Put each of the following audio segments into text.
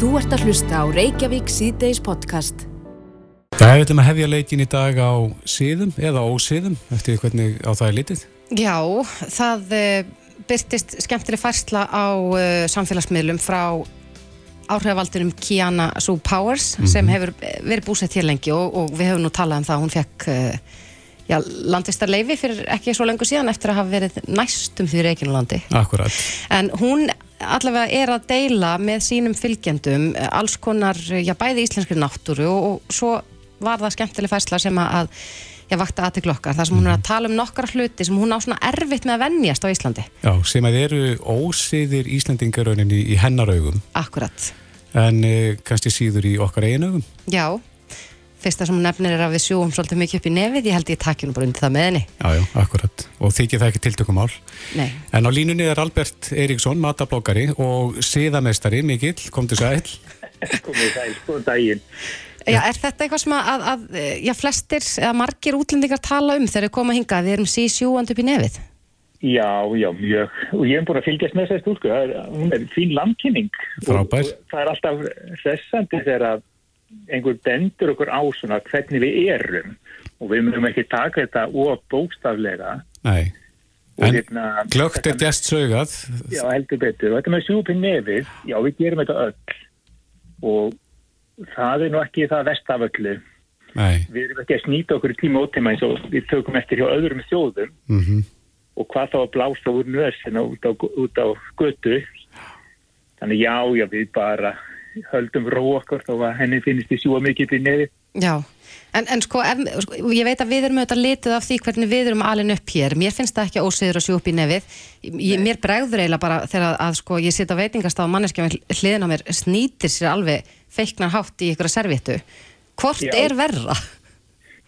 Þú ert að hlusta á Reykjavík síðdeis podcast. Það er eitthvað að hefja leikin í dag á síðum eða ósíðum, eftir hvernig á það er litið. Já, það uh, byrtist skemmtileg færsla á uh, samfélagsmiðlum frá áhrifavaldunum Kiana Sue Powers sem hefur verið búsett hér lengi og, og við hefum nú talað um það að hún fekk já, landvistarleifi fyrir ekki svo lengur síðan eftir að hafa verið næstum fyrir Reykjanlandi. Akkurat. En hún allavega er að deila með sínum fylgjendum eh, alls konar, já bæði íslenskri náttúru og, og svo var það skemmtileg færsla sem að, já, vakta aðtegl okkar, þar sem hún er að tala um nokkra hluti sem hún á svona erfitt með að venjast á Íslandi. Já, sem að eru ósíðir Íslandingarauninni í hennar augum, Akkurat. en uh, kannski síður í okkar eigin augum. Já, fyrsta sem hún nefnir er að við sjúum svolítið mikið upp í nefið, ég held ég takki nú bara undir það með henni. Já, já, akkurat. Og þykir það ekki tiltökumál. Nei. En á línunni er Albert Eiríksson, matabloggari og síðamestari, mikill, kom til sæl. komið sæl, góðan daginn. Já, er þetta eitthvað sem að, að, að já, flestir eða margir útlendingar tala um þegar þau koma hingað, við erum sí sjúandi upp í nefið? Já, já, mjög. Og ég hef búin að fylgjast með þessari stúlku. Það er- Hún er fín landkynning. Frábær. Og, og það er alltaf hressandi þegar að einhver bendur okkur á svona hvernig við erum. Og við mögum ekki taka þetta of bókstaflega. Nei. Og En hérna, glögt er djast saugað. Já, heldur betur. Og þetta með sjúpinn nefið, já, við gerum þetta öll. Og það er nú ekki það vest af öllu. Nei. Við erum ekki að snýta okkur tíma ótíma eins og við tökum eftir hjá öðrum þjóðum. Mm og hvað þá að blásta úr nösina út á, út á götu þannig já, já, við bara höldum ró okkar þá að henni finnist í sjúa mikið í nefi Já, en, en sko, ef, sko, ég veit að við erum auðvitað litið af því hvernig við erum alin upp hér. Mér finnst það ekki ósýður að sjú upp í nefið. Ég, mér bregður eiginlega bara þegar að sko, ég sita á veitingast á manneskja hliðin á mér snýtir sér alveg feiknar hátt í ykkur serviettu. Hvort Já. er verra?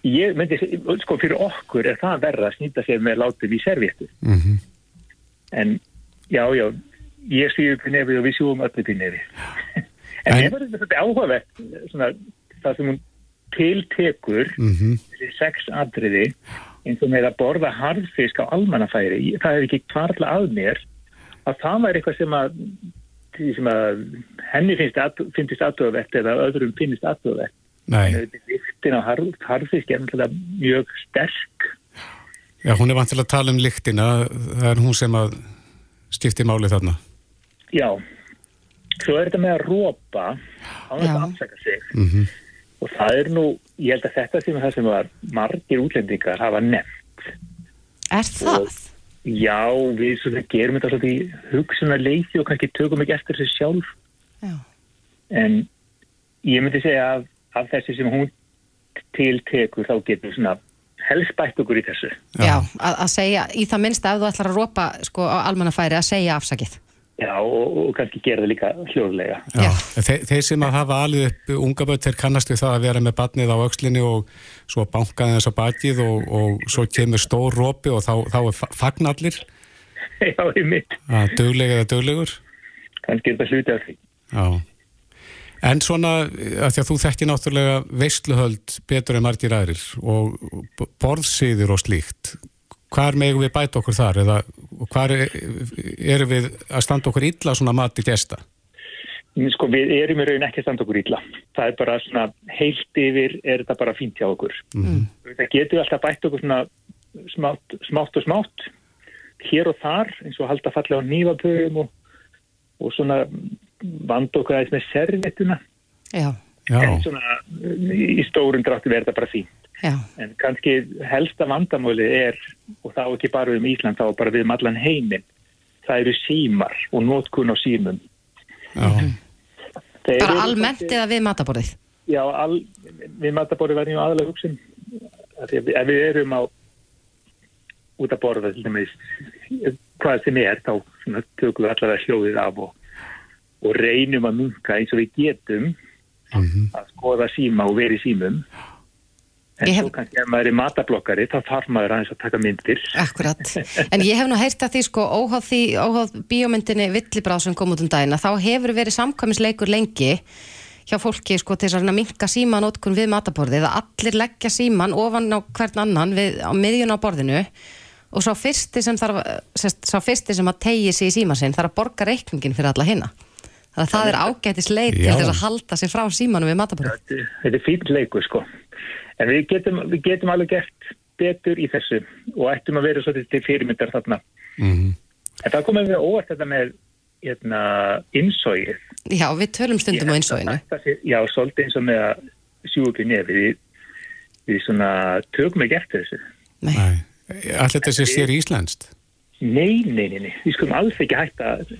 ég myndi, sko, fyrir okkur er það verða að snýta sér með látið í servéttu -hmm. en já, já, ég svíu upp í nefið og við sjúum öll upp í nefið en ég var þetta áhugavert svona, það sem hún tiltekur Mm þessi sex atriði eins og með að borða harðfisk á almannafæri, það hefur ekki kvarla að mér að það var eitthvað sem að, sem að henni finnst, að, finnst aðtöðavert eða öðrum finnst aðtöðavert Nei. Lyktin á harð, harðfisk er mjög sterk Já, hún er vantilega að tala um lyktina. Það er hún sem að skipti máli þarna. já, svo er þetta með að rópa á þess Já. að afsaka sig Mm og það er nú, ég held að þetta sem er það sem var margir útlendingar hafa nefnt Er það? Já, við svona gerum þetta svolítið í hugsunarleysi og kannski tökum ekki eftir þessu sjálf Já. en ég myndi segja að af þessi sem hún tiltekur þá getur svona helst bætt okkur í þessu. Já, að, að segja, í það minnsta ef þú ætlar að rópa sko, á almannafæri að segja afsakið. Já, og, og kannski gera það líka hljóðlega. Já. Þe, þeir sem að hafa alveg upp unga börn, þeir kannast við það að vera með barnið á aukslinni og svo bankaði þess á bakið og, og svo kemur stór rópi og þá, þá er fa- fagnallir Já, ég mitt. að dögleg eða döglegur. Kannski er þetta hluti af því. Já. En svona, að því að þú þekki náttúrulega veisluhöld betur en margir aðrir og b- borðsýður og slíkt. Hvar megum við bæta okkur þar eða hvar er, erum við að standa okkur illa svona mati gesta? En Sko, við erum í raun ekki að standa okkur illa. Það er bara svona heilt yfir er þetta bara fínt hjá okkur. Mm. Það getur alltaf bætt okkur svona smátt, smátt og smátt hér og þar eins og halda fallega á nývapöfum og, og svona vanda okkur aðeins með serviettuna. Já, Já, En svona í stórum dráttu verða bara fínt. Já, En kannski helsta vandamáli er, og þá ekki bara um Ísland, þá bara við um allan heiminn, það eru símar og nótkun á símum. já, Þeir bara almennt eða við mataborðið. Já, all, við matabóri verðum aðalega hugsun að við- ef við erum á út að borða til dæmis hvað sem er, þá svona, tökum við allavega hljóðið af og, og reynum að munka eins og við getum Mhm. að skoða síma og vera í símum en hef... svo kannski ef maður er matablokkari þá þarf maður aðeins að taka myndir Akkurat. En ég hef nú heyrt að því sko óháð því, óháð bíómyndinni Villibráð sem kom út um dagina, þá hefur verið samkvæmisleikur lengi hjá fólki sko til að minka síman ótkun við mataborðið, að allir leggja síman ofan á hvern annan við, á miðjun á borðinu og sá fyrsti sem þarf, sest, sá fyrsti sem að tegi sig í síman sinn þarf að borga reikningin fyrir alla hinna. Þannig að það er ágætis leið til þess að halda sig frá símanum við matabóru. Þetta er fín leikur sko. En við getum, við getum alveg gert betur í þessu og ættum að vera svolítið til fyrirmyndar þarna. Mhm. En það komið við óvart þetta með hérna, innsóið. Já, við tölum stundum á einsóinu. Já, svolítið eins og með að sjú upp í nefið. Við, við svona tökum ekki eftir þessu. Nei. Nei. Allir þessi sér íslenskt? Nei, nei, nei, nei. Við skulum alls ekki hætta að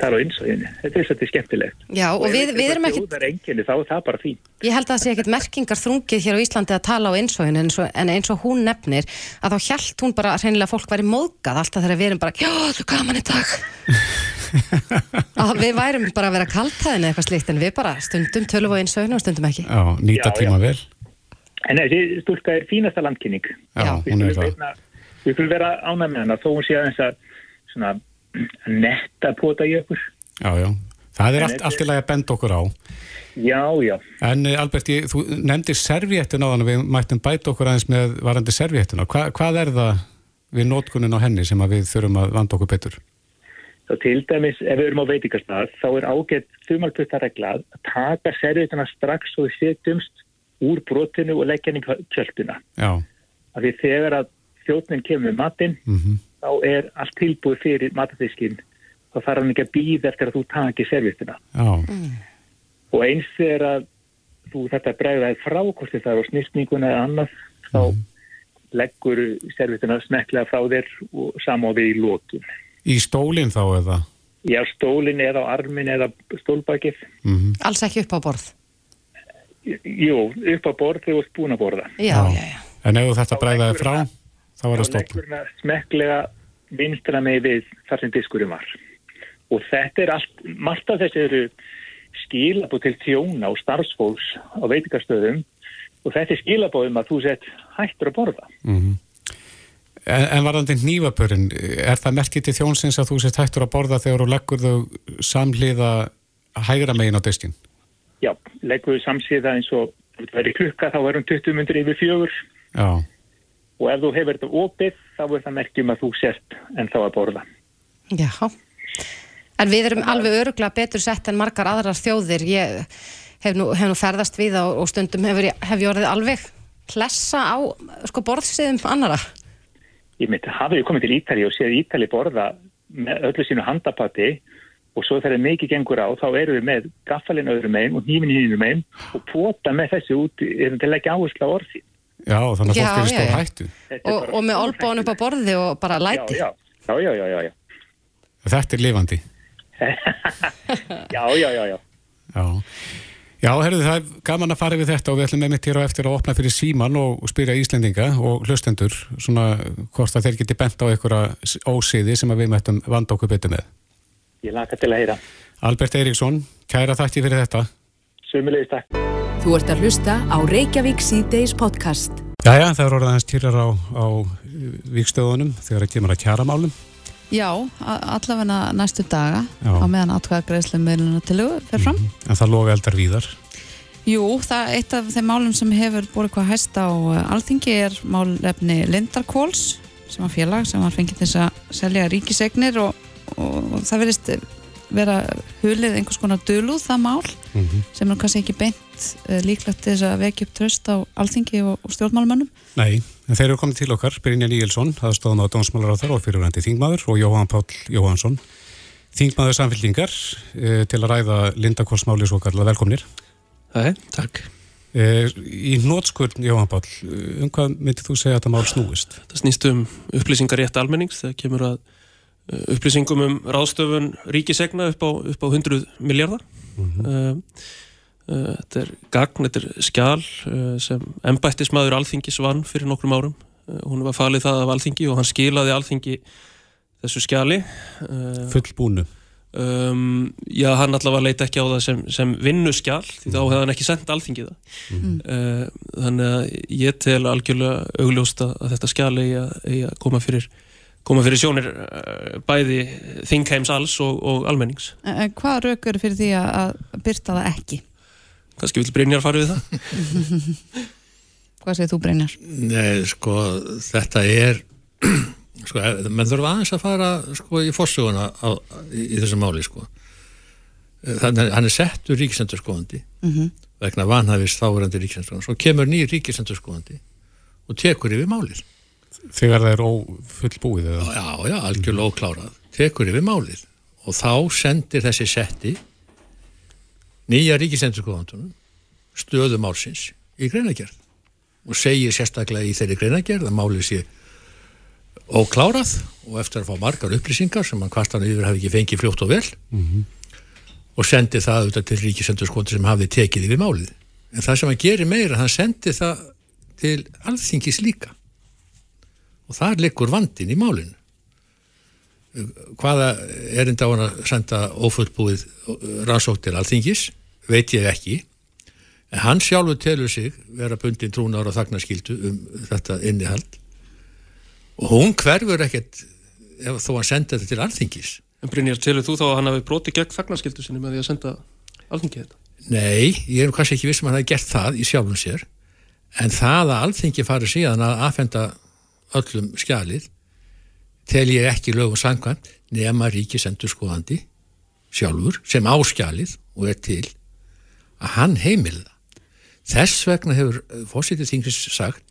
tala á innsóinu. Þetta er svolítið skemmtilegt. Já, og við, við erum ekkert, Það er enginni, þá er það bara fín. ég held að það sé ekkert merkingar þrungið hér á Íslandi að tala á einsóinu en, svo- en eins og hún nefnir að þá hjælt hún bara hreinlega að fólk væri móðgað alltaf þegar við erum bara, já, er gaman í dag. við værum bara að vera kaltæðin eða eitthvað slíkt en við bara stundum tölum á einsóinu og stundum ekki. Já, nýta Já, tíma já. vel. En þessi stúlka er fínasta landkynning. Já, Já. hún er það. Við skulum vera ánæg með hana þó hún sé aðeins að svona netta pota í okkur. Já, já. Það er En allt, í lagi að benda okkur á. Já, já. En eh, Albert, ég, þú nefndir serviettin á þannig, við mættum bæta okkur aðeins með varandi serviettina. Hva, hvað er það við nótkunin á henni sem að við þurfum að vanda okkur betur? Þá til dæmis ef við erum á veitingastað þá er ágætt þumalputta að taka servietuna strax og við setjumst úr brotinu og leggja henni kjölduna. Já, Af því þegar að þjóttnin kemur með matinn mhm, þá er allt tilbúið fyrir matafiskin þá þarf hann ekki að býða eftir að þú taki servietuna. já, Og eins þegar að þú þetta bregðaði frá hvort þið það er á snýstninguna eða annað þá leggur servietuna smekklega frá þér og samáði í lótum. Í stólinn þá eða? Já, stólinn eða armin eða stólbakið. Mm Alls ekki upp á borð. Jú, upp á borð þegar þú ert búin að borða. Já, já, já. En ef þetta leggur frá, það- var það Þá stopp. leggur hann smekklega vinstra með við þar sem diskurinn var. Og þetta er allt, margt af þessi eru skilabóð til þjóna og starfsfólks á veitingastöðum og þetta er skilabóðum að þú sett hættur að borða. Mm En, en varðandi nývapörin, er það merkið til þjónsins að þú sést hættur að borða þegar þú leggur þau samhliða hægra megin á diskin? Já, leggur við samsíða eins og verið klukka þá erum 20 myndir yfir fjögur Já, og ef þú hefur þetta opið þá er það merkjum að þú sért en þá að borða. Já. En við erum alveg öruglega betur sett en margar aðrar þjóðir. Ég hef nú, hef nú ferðast við á, og stundum hefur, ég- hef ég orðið alveg klessa á sko, borðsiðum annara. Ég myndi, hafið þið komið til Ítali og séð Ítali borða með öllu sínu handapati og svo þegar mikið gengur á þá erum við með gaffalinn öðrum megin og hnífin hínum megin og pota með þessu út til að leggja áherslu á orði. Já þannig að Já, fólk er í já, stór hættu. Og, og með olbónu upp á borði og bara læti. Já, já, já, já, já, já. Þetta er lifandi. Já, já, já, já. Já, já herðu það er gaman að fara við þetta og við ætlum einmitt hér á eftir að opna fyrir síman og, spyrja Íslendinga og hlustendur svona hvort að þeir geti bent á einhverja ósiði sem við mættum vanda okkur betur með. Ég laka til að heyra. Albert Eiríksson, kæra þakki fyrir þetta. Sumulegist takk. Þú ert að hlusta á Reykjavík C-Days podcast. Jæja, það er orðað hans týrar á, á vikstöðunum þegar það kemur að kjaramálum. Já, a- allavega næstu daga Já. á meðan atkvæða greiðslu meðluna til fer fram. En það loga eldar víðar. Jú, það er eitt af þeim málum sem hefur búið hvað hæst á uh, alþingi er málefni Lindarkóls sem var félag sem var fengið til þess að selja ríkisegnir og, og það verðist vera hulið einhvers konar döluð það mál Mm sem er kannski ekki beint uh, líklegt til þess að vekja upp tröst á alþingi og, og stjórnmálumönnum. Nei, en þeir eru komið til okkar, Brynja Níelsson, aðstofan á Dómsmálar á þar og fyrirvændi Þingmaður og Jóhann Páll Jóhannsson, Þingmaður samfélkingar, e, til að ræða Lindakórsmáli svo kallar velkomnir. Nei, takk. E, í nótskurn, Jóhann Páll, eh, um hvað myndið þú segja að þetta mál snúist? Það snýst um upplýsingarétt almennings þegar kemur að uh, upplýsingum um ráðstöfun ríkisegna upp á, upp á 100 miljardar. Mhm. uh, uh, þetta er gagn, þetta er skjál uh, sem embættismæður alþingis vann fyrir nokkrum árum. Uh, hún var falið það af alþingi og hann skilaði alþingi þessu skjali. Fullbúnu. Um, já, hann allavega leita ekki á það sem, sem vinnuskjál því þá hefði hann ekki sendt alþingi það Mm. uh, þannig að ég tel algjörlega augljóst að að þetta skjál eigi að, koma fyrir koma fyrir sjónir uh, bæði þingheims alls og, og almennings En hvað rauk eru fyrir því að, að byrta það ekki? Kannski vil Brynjar fara við það Hvað segir þú Brynjar? Nei, sko, þetta er sko, menn þurfa aðeins að fara sko, í fórsöguna á, í, í þessu máli sko. þannig að hann er settur ríkisendurskóðandi vegna vanhafist þáverandi ríkisendurskóðandi svo kemur nýr ríkisendurskóðandi og tekur yfir málið Þegar það er ófullbúið eða? já, já, algjörlega óklárað tekur yfir málið og þá sendir þessi setti nýja ríkisendurskóðandunum stöðu málsins í greinagerð og segir sérstaklega í þeirri greinagerð að málið sé óklárað og eftir að fá margar upplýsingar sem hann kvartan yfir hafi ekki fengið fljótt og vel. Og sendi það auðvitað til ríkisendurskóðan sem hafði tekið yfir málið. En það sem hann gerir meira, hann sendi það til alþingis líka. Og þar liggur vandin í málinu hvaða er enda á hann að senda ófullbúið rannsók til alþingis? Veit ég ekki. En hann sjálfur telur sig vera bundin trúnar og þagnarskildu um þetta innihald. Og hún hverfur ekkert ef þó hann senda þetta til alþingis. En Brynjar, telur þú þá að hann hafi brotið gegn þagnarskildu sinni með því að senda alþingi þetta? Nei, ég er kannski ekki vissum að hann hafi gert það í sjálfum sér. En það að alþingi fari síðan að aðfenda öllum skjalið tel ég ekki lögum sangkvæmt nema ríkisendur skoðandi sjálfur sem áskjalið og er til að hann heimilða þess vegna hefur fósitið þingis sagt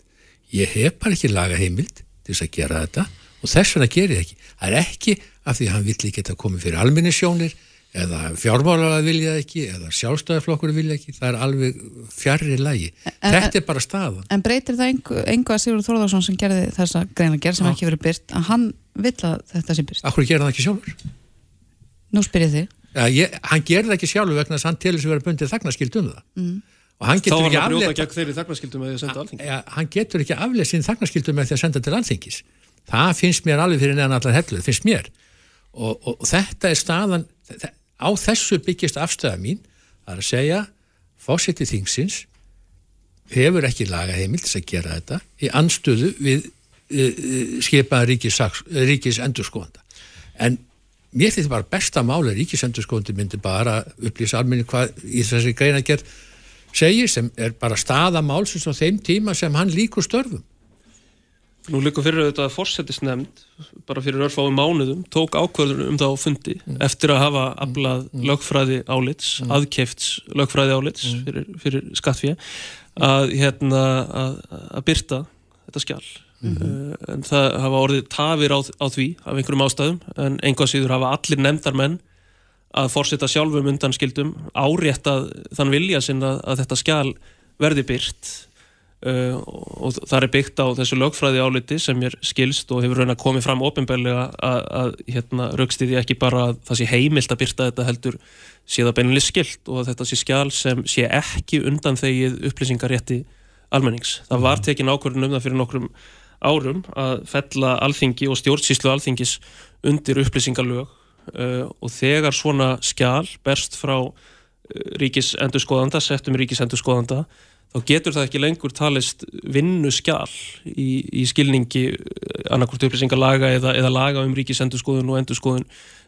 ég hef bara ekki laga heimild til þess að gera þetta og þess vegna gerir ég ekki. Það er ekki af því að hann vill ekki geta komið fyrir alminnisjónir eða fjármálaga vilja ekki eða sjálfstæðarflokkur vilja ekki það er alveg fjarrir lægi En- þetta er bara staðan En breytir það engu, engu að Sigurður Þórðarsson sem gerði þessa greinagerð sem Já. ekki verið byrt að hann vill að þetta sé byrt? Akkur gerir það ekki sjálfur? Nú spyr ég þig. Ja, ég, hann gerir það ekki sjálfur vegna þess að hann telur sig vera bundið þagnaskild um það Mm. og hann Þá getur var ekki hann að brjóta afleitt gegn þeirri þagnarskildu með því að senda alþingi. ja, hann getur ekki afleitt sín þagnaskildu með því að senda til alþingis það finnst mér alveg fyrir neðan allar hellu finnst mér og, og, og þetta er staðan þe- á þessu byggist afstöða mín að segja fósiti þingsins hefur ekki laga heimild til að gera þetta í anstöðu við uh, skipaða ríkis, ríkis endurskóðanda en mér finnst bara besta máli að ríkis endurskóðandi myndi bara upplýsa almenni hvað í þessi greinagerð segir sem er bara staða málsins á þeim tíma sem hann líkur störfum Nú líka fyrir þetta að fórsetisnefnd bara fyrir örfáum mánuðum tók ákvörður um það á fundi eftir að hafa aflað lögfræði álits aðkefts lögfræði álits fyrir, fyrir skattfíja að, hérna, að, að byrta þetta skjál uh, en það hafa orðið tafir á, á því af einhverjum ástæðum en einhvað síður hafa allir nefndarmenn að fórseta sjálfum undanskildum áréttað þann vilja sinn að, að þetta skjál verði byrt uh, og það er byggt á þessu lögfræði áliti sem er skilst og hefur raun að komið fram ofinbeglega að, að hérna, raukstiði ekki bara að það sé heimilt að byrta þetta heldur sé það beininlega skilt og að þetta sé skjál sem sé ekki undan þegið upplýsingarétti almennings. Það var tekin ákvörðun um það fyrir nokkrum árum að fella alþingi og stjórnsýslu alþingis undir upplýsingalög uh, og þegar svona skjál berst frá uh, ríkisendurskoðanda, settum ríkisendurskoðanda þá getur það ekki lengur talist vinnu skjál í, í skilningi annarkvort upplýsingalaga eða, eða laga um ríkisendurskoðun og endurskoðun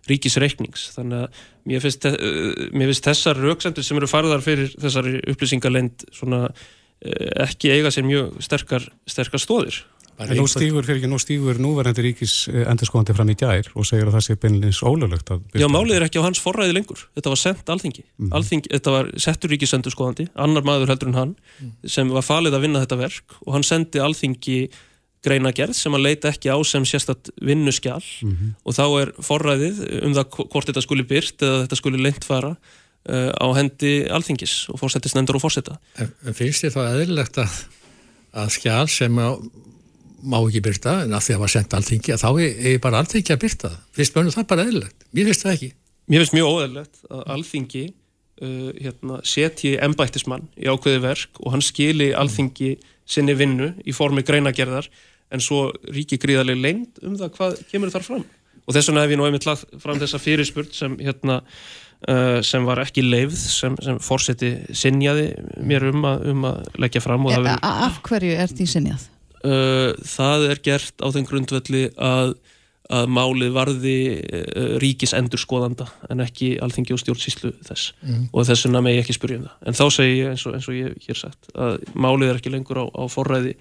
ríkisreiknings. Þannig að mér finnst, eh, mér finnst þessar rauksendur sem eru farðar fyrir þessari upplýsingalend svona eh, ekki eiga sér mjög sterkar, sterkar stóðir. Bara En nú stígur, fyrir ekki, nú stígur núverandi ríkis endurskóðandi fram í gær og segir að það sé beinleins ólöglegt að Já, málið er ekki á hans forræði lengur. Þetta var sendt alþingi. alþingi þetta var settur ríkisendurskoðandi, annar maður heldur en hann, sem var falið að vinna þetta verk og hann sendi alþingi greinagerð sem að leita ekki á sem sérstatt vinnuskjál og þá er forræðið um það hvort þetta skuli byrt eða þetta skuli leint fara uh, á hendi alþingis og fórsetisnendur og fórseta. En en finnst þér þá eðlilegt að, að skjál sem á, má ekki byrta en að því að það var sendt alþingi að þá er, er bara alþingi að byrta. Finnst mönnu það bara eðlilegt? Mér finnst það ekki. Mér finnst mjög óæðilegt að alþingi uh, hérna, setji embættismann í ákveði verk og hann skili alþingi sinni vinnu í formi greinagerðar en svo ríki gríðarlega lengt um það hvað kemur þar fram. Og þess vegna hef ég nú einmitt lagt fram þessa fyrirspurt sem, hérna, uh, sem var ekki leifð, sem, sem fórseti sinjaði mér um að, um að leggja fram a- Af hverju er því sinjað? Uh, það er gert á þeim grundvelli að, að málið varði uh, ríkis endurskoðanda en ekki alþingi og stjórnsýslu þess. Og þess vegna megi ekki spyrja um það. En þá segi ég eins og, eins og ég hér sagt að málið er ekki lengur á, á forræði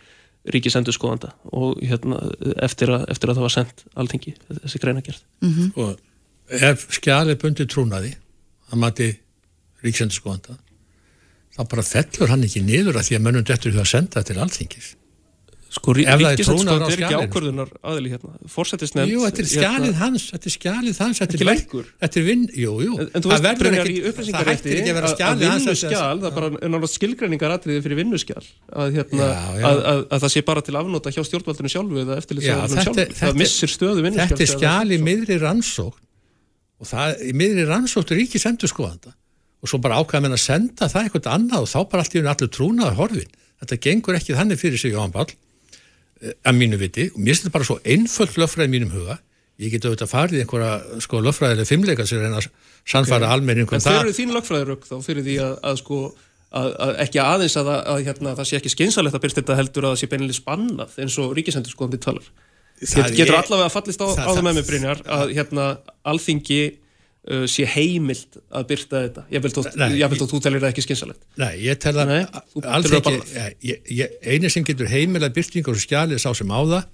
ríkis endurskoðanda og hérna, eftir, að, eftir að það var sendt alþingi þessi greinagerð Og ef skjál er bundið trúnaði að mati ríksendur þá bara fellur hann ekki niður að því að mönnum dettur því að senda það til allþingis Sko, rí, Ef það er er ekki ákvörðunar aðili hérna. Fórsetisnefnd. Jú, þetta er skjalið hans, þetta er skjalið hans þetta er lengur. Þetta er vinn, jú, jú En, þú Það veist, verður Brynjar, ekki- það hættir ekki að vera að, að skjalið hans vinnuskjal, það er bara náttúrulega skilgreiningar atriði fyrir vinnuskjal að, hérna. Að, að, að það sé bara til afnóta hjá stjórnvaldinu sjálfu eða þetta- sjálfu, það missir stöðu vinnuskjal Þetta er skjal í miðri rannsókn og það í miðri rannsókn er að þetta eh, að mínu viti og mér finnst þetta bara svo einföld löffræði mínum huga. Ég get auðvitað farið í einhverja sko löffræðilega fimmleika sem reyna að sannfæra almenningum En það. þau eru þín lögfræðirögg þá fyrir því að, að sko að, að ekki aðeins að, að, að hérna, það sé ekki skynsalegt að byrst þetta heldur að það sé beinilega spannað eins og ríkisendurskóðandi talar. Það Get, getur allavega fallist á, á það- með mig Brynjar að hérna, alþingi uh, sé heimilt að byrta þetta. Ég vil Nei, þó þú telir það ekki skynsalegt Nei, ég tel að ég, eini sem getur heimilega byrtingar og skjalið sá sem á það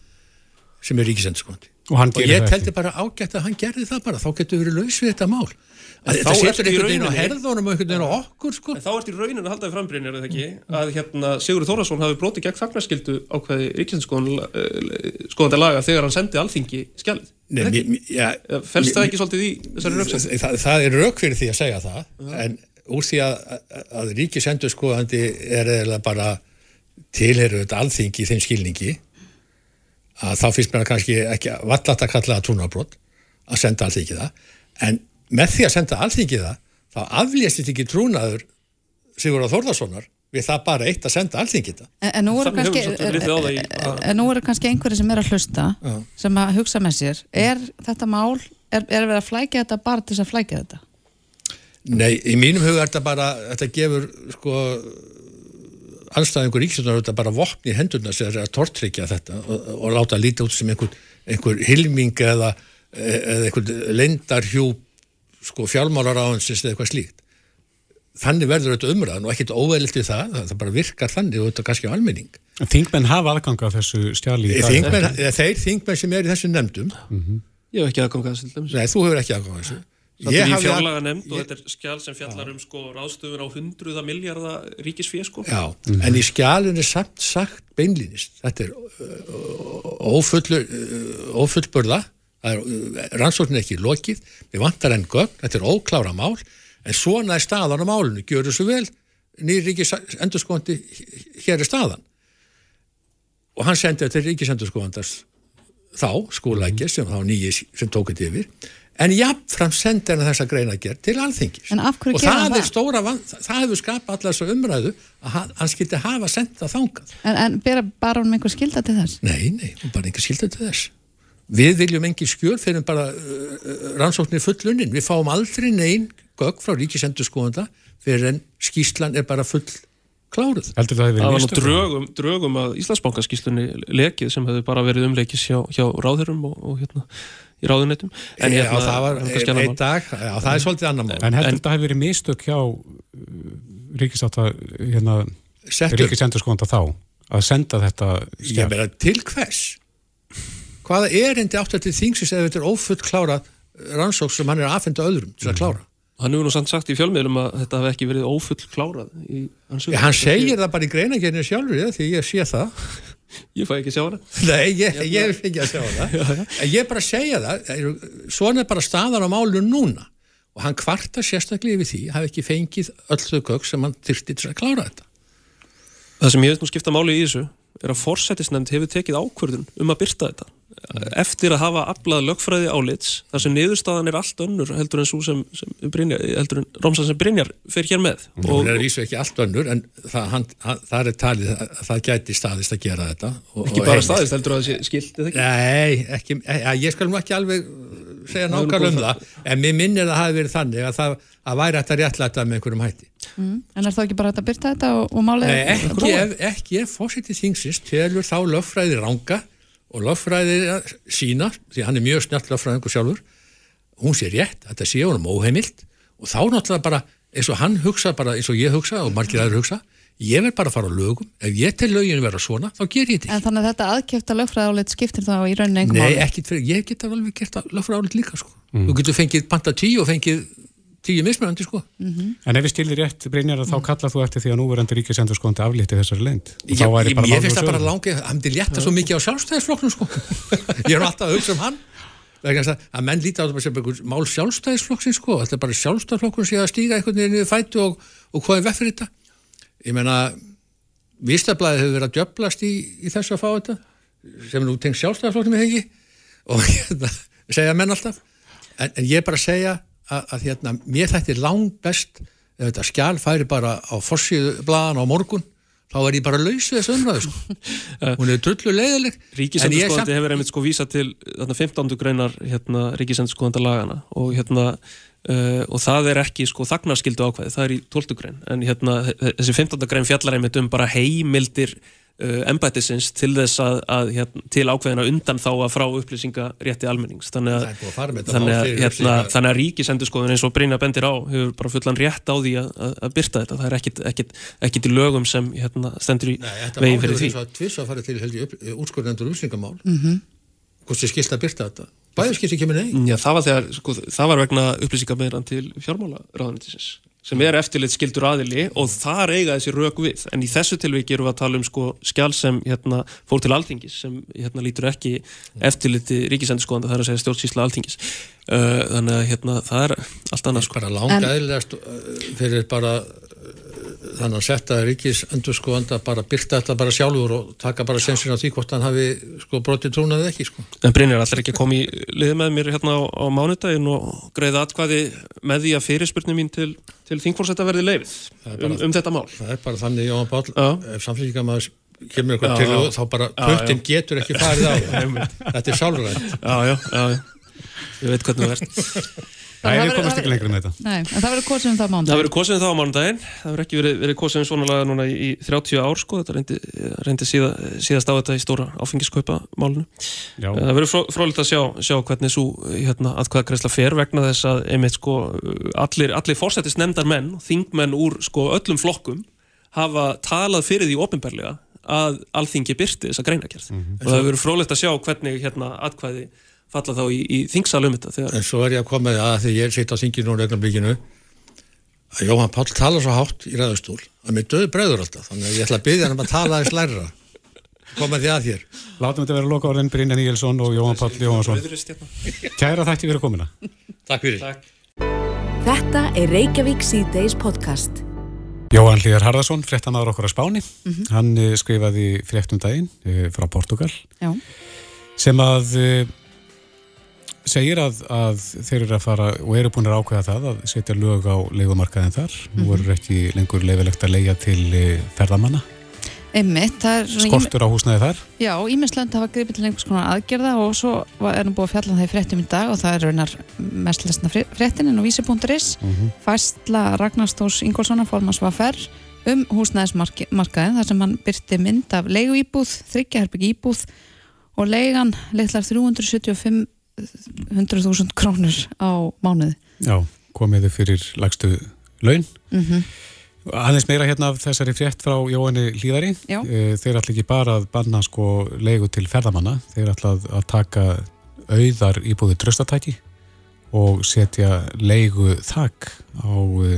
sem er ríkisendurskoðandi. Og hann og ég teldi bara ágætt að hann gerði það bara. Þá getur við verið laus við þetta mál. að þetta setur einhvern veginn á herðunum og einhvern veginn á okkur sko. Þá ert í raunin að halda því frambrynjar eða ekki? Að hérna, Sigur Þórðarsson hafi brotið gegn þagnarskildu ákveði ríkisendurskoðandi laga þegar hann sendi alþingi mér- ja, Fælst það ekki svolítið í þessari rauksend? það, það er rauk fyrir því að segja það en úr því að, að, ríkisendurskoðandi er eða bara tilheru þetta alþingi í þeim skilningi að þá finnst mér kannski ekki vallat að kalla það trúnarbrot að senda alþingi það. En með því að senda alþingi það þá aflýstist ekki trúnaður Sigur á Þórðarssonar við það bara eitt að senda alþingi það En, en nú eru kannski, eru kannski einhverju sem er að hlusta Já. sem að hugsa með sér er þetta mál, er, er verið að flækja þetta bara til þess að flækja þetta? Nei, í mínum huga er þetta bara þetta gefur sko anstæðingur ríkistöndar þetta bara vopni í hendurna sem er að tortryggja þetta og, og láta líta út sem einhver, einhver hilming eða, eða einhver lendarhjú sko fjálmálar á hans eða eitthvað slíkt þannig verður þetta umræðan og ekkert óveðlilt við það, það bara virkar þannig og þetta kannski á almenning Þingmenn hafa aðgang á þessu dag. þingmenn, þeir þingmenn sem er í þessu nefndum Ég hef ekki aðgangað þessu til dæmis. nei, þú hefur ekki aðgang á þessu Þetta er í fjárlaga nefnd og ég- þetta er skjál sem fjallar um sko ráðstöfun á hundruða miljardar ríkisfér sko. Já, en í skjálun er samt sagt beinlýnist. Þetta er uh, uh, rannsóknin er ekki lokið, við vantar enn gögn, þetta er óklára mál, en svona er staðan á málunum, gjör þessu vel, nýrríkis endurskóndi, hér er staðan. Og hann sendi þetta til ríkisendurskóndars þá, skólaækja, sem þá nýji sem tók þetta yfir, en jafnfram sendi hann þessa greinagerð til alþingis. En af hverju og það er stóra það, hefur skapað allar þessu umræðu að hann, skildi hafa sendt það þangað. En, en bera bara um einhver skilda til þess? nei, nei, bara enga skildi til þess við viljum engin skjöl fyrir bara uh, uh, rannsóknir fullunnin. Við fáum aldrei neinn gögg frá ríkisendurskóðanda fyrir en skýslan er bara full kláruð það Það var nú drögum, drögum að Íslandsbankaskíslunni lekið sem hefur bara verið umleikis hjá, hjá ráðherrum og, og hérna í ráðuneytum. En já, hérna, það var er einn dag. Já, það er svolítið annar mál. En heldur þetta hefur verið mistök hjá ríkisáta hérna, ríkisendurskóðanda þá að senda þetta ég skjál? meina til hvers hvaða erindi átt að til þingsins ef þetta er ófull klára rannsók sem hann er að afhenda öðrum til að klára? Hann hefur nú samt sagt í fjölmiðlum að þetta hef ekki verið ófull klárað í hans Já, hann segir það bara í greinagerinu sjálfur því ég sé það. Ég fæ ekki sjá hana. Nei, ég, ég er ekki að sjá en ég er bara segja það svona er bara staðan á málu núna. Og hann kvartar sérstaklega yfir því hafi ekki fengið öll þau gögg sem hann þyrfti til að klára þetta. Það sem ég veist nú skipta máli í þessu er að forsættisnefnd hefur tekið ákvörðun um að byrta þetta eftir að hafa aflað lögfræði álits þar sem niðurstaðan er allt önnur heldur en svo sem, sem Brynjar, heldur en Rómsan sem Brynjar fer hér með. Og hún er að vísu ekki allt önnur en það, hann, hann, það er talið að það gæti staðist að gera þetta. Og, ekki og bara staðist heldur að það sé skilt eða ekki? Nei, ekki, e, ég skal nú ekki alveg segja Það er nákvæmlega um góð það en mér minnir að það hafi verið þannig að það að væri að réttlæta með einhverjum hætti. Mm. En er þá ekki bara að byrta þetta og, og málið Nei, ekki ef, fórsetið þingsins telur þá löffræði ranga og löffræði sína, því hann er mjög snjátt löffræðingur sjálfur, hún sé rétt, þetta sé honum óheimilt og þá náttúrulega bara eins og hann hugsa, bara eins og ég hugsa og margir aður hugsa, ég verð bara að fara á lögum, ef ég tel lögin vera svona, þá ger ég þetta En þannig að þetta aðkjöfta lögfræðálit skiptir þá í rauninni ekki. einhver Nei, ekkit fyrir, ég get alveg gert löffræði líka sko. Þú getur fengið panta tíu og fengið tíu mismunandi sko. En ef við stilir rétt, Brynjar, þá kallað þú eftir því að núverandi ríkisendur skoðandi aflíti þessari leynd. Og Ég, ég, ég finnst það bara langið, hann myndi létta svo mikið á sjálfstæðisflokknum sko. ég er alltaf að hugsa um hann. Að, að menn líta á bara sem einhver mál sjálfstæðisflokksins sko, þetta er bara sjálfstæðisflokkurinn sé að stíga einhvern veginn niður fætu og, og hvað er vekk fyrir þetta? Ég meina Vístablaði hefur verið að djöblast í, í þessu að fá þetta sem nú tengt sjálfstæðisflokknum við ekki? Og hérna, segja menn alltaf. En, en ég er bara að segja að, að hérna, mér er langt best ef þetta skjál færi bara á forsíðu blaðan á morgun þá er ég bara laus við þessu umræðu sko. hún er drullu leiðileg en ég Ríkisendurskoðandi samt- hefur einmitt sko vísað til þarna 15. greinar hérna, ríkisendurskoðanda lagana og hérna uh, og það er ekki sko þagnarskildu ákvæði, það er í 12. grein en hérna þessi 15. grein fjallar einmitt um bara heimildir embættisins til þess að, að hérna, til ákveðina undan þá að frá upplýsingarétti almennings. Þannig að, búið að fara með þetta þannig mál að, fyrir hérna, þannig að ríkisendurskoðun eins og Brynja bendir á hefur bara fullan rétt á því að, að, að byrta þetta, það er ekkit, ekkit, ekkit í lögum sem hérna, stendur í Nei, þetta veginn mál fyrir hefur því. eins og tvis að fara til held ég úrskurðendur úrslningamál mm -hmm. hvort þið skilt að byrta þetta? Bæðið skilt ekki með nei. Já, það var, þegar, sko, það var vegna upplýsingameðran til fjármálaráðanitisins sem er eftirlit skildur aðili og þar eiga þessi rök við en í þessu tilviki erum við að tala um sko, skjál sem hérna, fór til alþingis sem hérna, lítur ekki eftirliti ríkisendurskoðanda það er að segja stjórnsýsla alþingis uh, þannig að hérna, það er allt annað sko. bara langa eðlilegast fyrir bara uh, þannig að setta ríkis endurskoðanda bara byrta þetta bara sjálfur og taka bara sensin á því hvort hann hafi sko brotið trúnaðið ekki sko En Brynjar allir ekki að koma í liði með mér hérna á, á mánudaginn og greiða atkvæði með því að fyrirspurning mín til, til þingfórsetta verði leifið bara- um, um þetta mál það er bara þannig Jóhann Páll Já. ef samfélgjamaður kemur Já, eitthvað til já. og þá bara já. getur ekki farið á þetta er sjálfrænt Já, já, já, já. Ég veit hvernig það er Nei, Það við það ekki lengur með þetta. Nei, en það verður kosið um það mánudag. Það verður kosið um það á mánudaginn, það verður ekki verið, verið kosið um svona laga núna í, í 30 ár sko, þetta reyndi, reyndi síða, síðast á þetta í stóra áfengiskaupa málunu. Já, Það verður fró, frólitt að sjá, sjá hvernig svo hérna, atkvæðagreisla fer vegna þess að einmitt sko allir, allir fórsættist nefndar menn, þingmenn úr sko öllum flokkum hafa talað fyrir því ofinberlega að alþingi byrti þessa greinakerð og það verður frólitt að sjá hvernig hérna atkvæði falla þá í, í þingsalum þetta þegar en svo er ég að koma að því ég sitt á þinginu og regnablikinu að Jóhann Páll tala svo hátt í ræðustúl að mér döðu bregður alltaf þannig að ég ætla að byggja hann um að tala aðeins lærra koma því að þér látum þetta vera loka orðin Brynja Nígelsson og Jóhann. Rauðrist hérna. Kæra þætti fyrir komina. Takk fyrir Takk. Þetta er Reykjavík C-Days podcast. Jóhann Hlýðar Harðarsson, fréttamaður okkur á Spáni. Hann eh, skrifaði fréttum daginn eh, frá Portugal Já. sem að eh, segir að, að þeir eru að fara og eru búin að ákveða það að setja lög á leigumarkaðin þar. Nú eru ekki lengur leifilegt að leia til eh, ferðamanna. Einmitt. Skortur á húsnæði þar. Já, Ímislönd hafa gripið til einhvers konar aðgerða og svo er nú búið að fjalla um það í fréttum í dag og það er raunar mest lesna fréttin en á vísi.is fæstla Ragnarstórs Ingólfssonar formans var ferr um húsnæðismarkaðin þar sem hann byrti mynd af leiguíbúð, þryggjaherbygg íbúð og leigan litlar 375 100.000 krónur á mánuði. Já, komiðu fyrir lagstu laun. Mm Aðeins meira hérna af þessari frétt frá Jóhanni Hlíðari. Já. Eh, Þeir ætla ekki bara að banna sko leigu til ferðamanna, þeir ætla að, taka auðar íbúði tröstatæki og setja leigu þak á uh,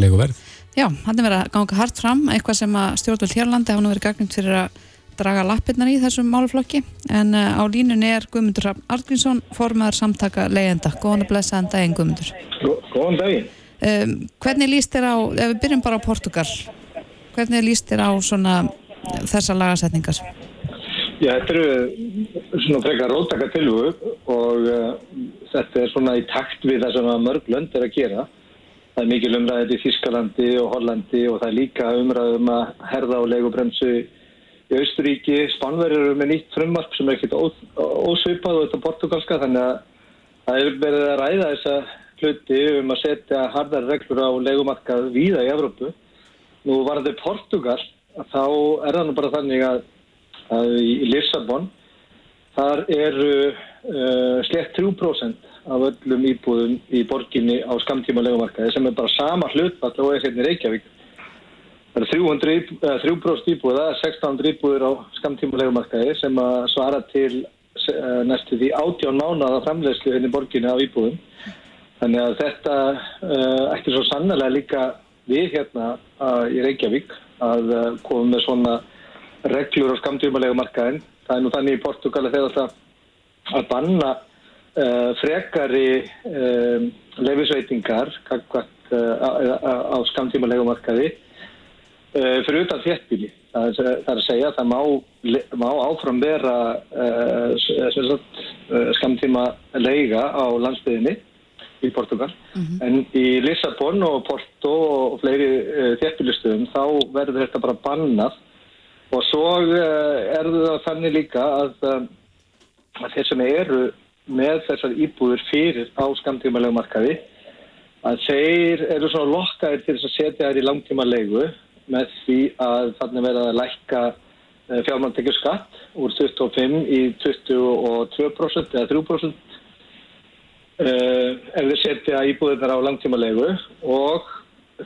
leiguverð. Já, hann er verið að ganga hart fram, eitthvað sem að stjórnvöld hérlandi hafa nú verið gagnum fyrir að draga lappirnar í þessum máluflokki en uh, á línunni er Guðmundur Hrafn Argrínsson, formaður samtaka leiðenda. Góðan að blessaðan daginn Guðmundur. Góðan daginn. Um, hvernig líst þér á, ef við byrjum bara á Portugal, hvernig líst þér á svona eh, þessar lagasetningar? Já, þetta eru svona frekar rótaka tilvögu og uh, þetta er svona í takt við það sem mörg lönd er að gera. Það er mikil umræðið í Þískalandi og Hollandi og það er líka umræðið um að herða á leigubremsu í Austuríki. Spánverður eru með nýtt frumvarp sem er ekkit ósvipað og þetta portugalska þannig að það er verið að ræða þessa hluti um að setja hardar reglur á leigumarkað víða í Evrópu. Nú var þetta Portugal, þá er það nú bara þannig að að í Lissabon þar eru uh, slett 3% af öllum íbúðum í borginni á skamtíma legumarkaði sem er bara sama hlutfall og er hérna í Reykjavík. Það eru 300 íbú- eh, 3% íbúða, 1600 íbúður á skamtíma legumarkaði sem að svara til uh, næstu því 18 mánuða framleiðslu hérna í borginni af íbúðum. Þannig að þetta uh, ætti svo sannlega líka við hérna uh, í Reykjavík að koma með svona reglur á skamtífumalegu markaðin. Það er nú þannig í Portugali þegar þetta að banna frekari leifisveitingar á, á, á skamtímalegu markaði uh, fyrir utan þéttbíli. Það er, að segja að það má, má áfram vera uh, uh, skamtíma leiga á landsbyðinni í Portugal en í Lissabon og Porto og fleiri uh, þéttbílistöðum þá verður þetta bara bannað. Og svo uh, er það þannig líka að, að þeir sem eru með þessar íbúður fyrir á skamtímalegum markaði að þeir eru svona lokkaðir til þess að setja þær í langtíma leigu með því að þannig verða að lækka fjármanntekjur skatt úr 25 í 22% eða 3% uh, ef þeir setja íbúðunar á langtímalegu og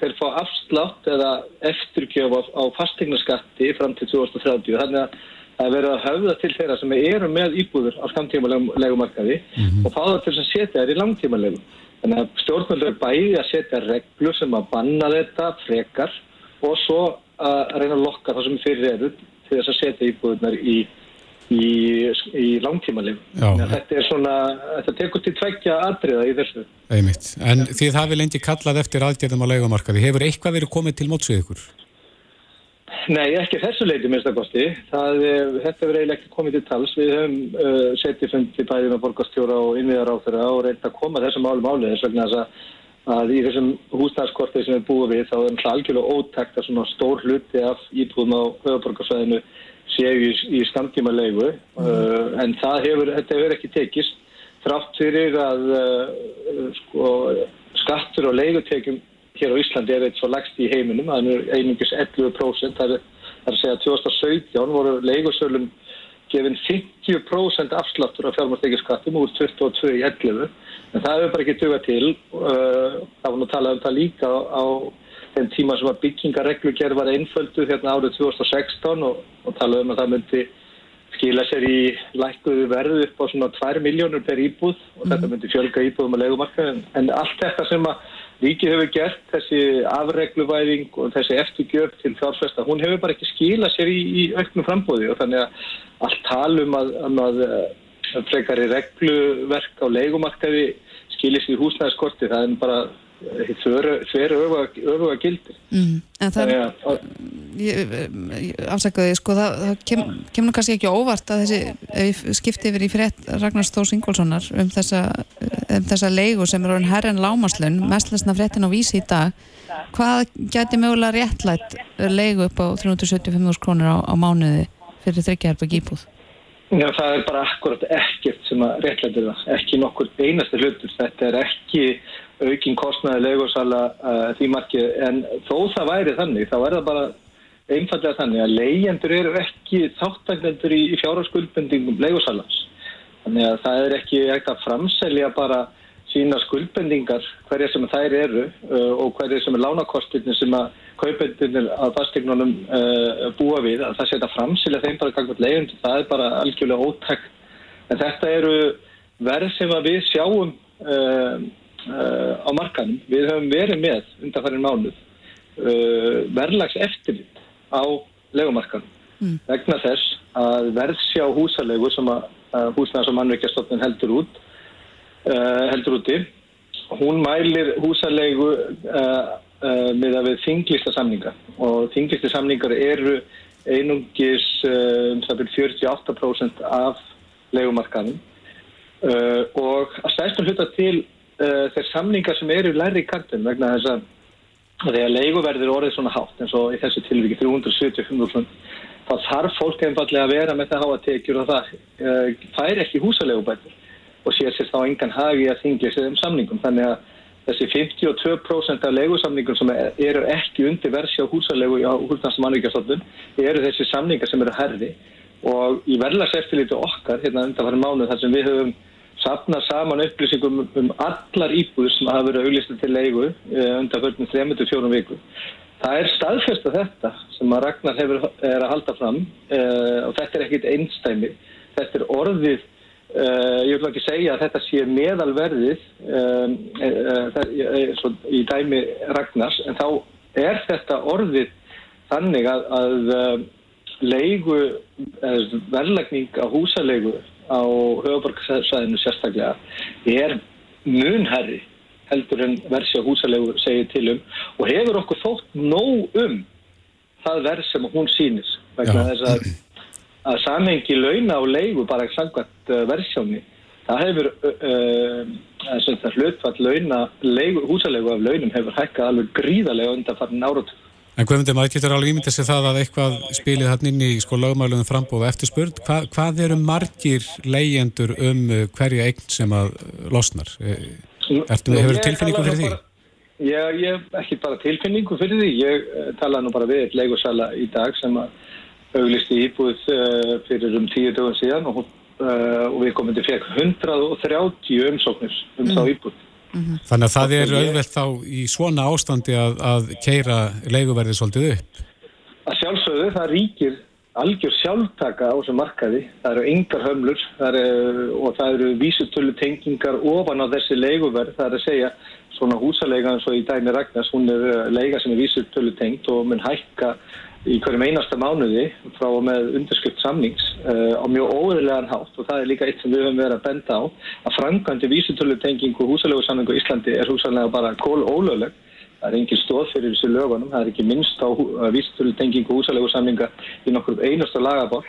þeir fá afslátt eða eftirgjöf á, á fastegnaskatti fram til 2030 þannig að það er verið að höfða til þeirra sem eru með íbúður á skamtímalegumarkaði og fá það til að setja þær í langtímalegu þannig að stjórnvöldur bæði að setja reglur sem að banna þetta frekar og svo að reyna að lokka það sem fyrir eru til þess að setja íbúðunar í í, í langtímalegu. Já. Þetta er svona, þetta tekur til tveggja atriða í þessu. Einmitt. En þið hafið lengi kallað eftir aðgerðum á leigumarkaði. Hefur eitthvað verið komið til móts við ykkur? Nei, ekki þessu leiti minnst að kosti. Það, eh, þetta verður eiginlega ekki komið til tals. Við höfum uh, setið fundi bæði með borgastjóra og innviðar á þeirra og reynda að koma þessum málum álið þess vegna þess að, að í þessum húsnæðskortið sem við búum við þá er það algjörlega ótækt að svona stór hluti af íbúðum á höfuborgarsvæðinu séu í, í skamtíma leigu uh, en það hefur, þetta hefur ekki tekist. Þrátt fyrir að uh, sko, skattur og leigutekjum hér á Íslandi er eitt svo lagst í heiminum, það er einungis 11% það er, það er að segja að 2017 voru leigusölum gefin 50% afsláttur af fjármárstekiskattum úr 22 í 11 en það hefur bara ekki dugað til. Uh, það var nú að tala um það líka á, á þeim tíma sem að byggingareglugerð var einföldu hérna árið 2016 og, og tala um að það myndi skila sér í lækkuðu verðu upp á svona 2 miljónur per íbúð og þetta myndi fjölga íbúðum að legumarka en, en allt þetta sem að ríkið hefur gert, þessi afregluvæðing og þessi eftirgjöf til fjárfesta, hún hefur bara ekki skila sér í, í auknum frambóði og þannig að allt talum að, að, að frekari regluverk á legumarkaði skilir sér húsnæðiskorti, það er bara þveru öfuga gildir. Mm. En það er, ég afsakaði, sko, það, það kem, kemur kannski ekki óvart að þessi, ef ég skipti yfir í frétt Ragnars Þórs Ingólfssonar um þessa, um þessa leigu sem er orðin herren lámaslun, mestlesna fréttin á vísi í dag, hvað geti mögulega réttlætt leigu upp á 375.000 krónur á, á mánuði fyrir þryggjaherpa gípúð? Já, það er bara akkurat ekkert sem að réttlæti það, ekki nokkur einasti hlutur, þetta er ekki aukin kostnaði leigursala uh, því markið, en þó það væri þannig, þá er það bara einfallega þannig að leyendur eru ekki þáttagnendur í, í fjárhagskuldbendingum leigursalans. Þannig að það er ekki ekkert að framselja bara sína skuldbendingar hverja sem þær eru uh, og hverja sem er lánakostirni sem að kaupendunir að fastegnunum uh, búa við, að það setja framselja þeim bara gangvað leyendur, það er bara algjörlega ótækt. En þetta eru verð sem að við sjáum uh, uh, á markanum. Við höfum verið með undanfærin mánuð uh, verðlags eftirlit á legumarkanum Mm. vegna þess að verðsjá húsalegu sem að, að húsnæðars og mannveikjastofnun heldur út heldur úti hún mælir húsalegu uh, uh, með að við þinglista samninga og þinglisti samningar eru einungis uh, um það byrjum 48% af legumarkanum uh, og að stæðstum hluta til uh, þeir samningar sem eru læri í kartin vegna þess að þegar leiguverðir orðið svona hátt eins og í þessu tilviki 375.000 þá þarf fólk einfallega að vera með það háa tekjur og það uh, fær ekki húsalegubætur og sér sér þá engan hagi að þingja sér um samningum. Þannig að þessi 52% af leigusamningum sem eru ekki undir versi á húsalegu á húsnæðsmannvíkjastofnun eru þessi samningar sem eru herri og í verðlagseftilíti okkar hérna undan farin mánuð þar sem við höfum sapnað saman upplýsingum um, allar íbúður sem hafa verið auglistið til leigu uh, undan förnum 3-4 viku. Það er staðfesta þetta sem að Ragnar hefur, er að halda fram uh, og þetta er ekkit einstæmi. Þetta er orðið uh, ég vil ekki segja að þetta sé meðalverðið um, uh, uh, í dæmi Ragnars en þá er þetta orðið þannig að, að leigu, verðlagning á húsalegu á höfuborgarsæðinu sérstaklega er munherri heldur en versi á húsalegu segir til um og hefur okkur þótt nóg um það verð sem hún sýnis vegna þess að, að samhengi launa og leigu bara samkvæmt uh, versjóni það hefur uh, hlutfall launa leigu, húsalegu af launum hefur hækkað alveg gríðarlega undan farin áratum En Guðmundur, maður getur alveg ímyndið sig það að eitthvað spilið hann inn í sko lögmælunum frambóða eftirspurð. Hva, hvað eru margir leyendur um hverja eign sem að losnar? Eh, ertu, hefur tilfinningu fyrir því? Bara, ég, hef ekki bara tilfinningu fyrir því. Ég talaði nú bara við eitt leigosala í dag sem að auglisti íbúið uh, fyrir um tíu dögum síðan og, uh, og við komum til fekk 130 umsóknir um mm. þá íbúið. Mm -hmm. Þannig að það er auðvelt þá í svona ástandi að, að keira leiguverði svolítið upp? Að sjálfsögðu, það ríkir algjör sjálftaka á þessum markaði. Það eru yngar hömlur það eru, og það eru vísutölu tengingar ofan á þessi leiguverð. Það er að segja svona húsalega eins og í dæmi Ragnars, hún er eh, leiga sem er vísutölu tengt og mun hækka í hverjum einasta mánuði frá með underskript samnings uh, á mjög óðurlegan hátt. Og það er líka eitt sem við höfum verið að benda á að frangandi vísutölutengingu húsalegu í Íslandi er húsalega bara kól ólögleg það er engin stóð fyrir þessu lögunum það er ekki minnst á vísutölutengingu húsalegu samninga í nokkur einasta lagaborg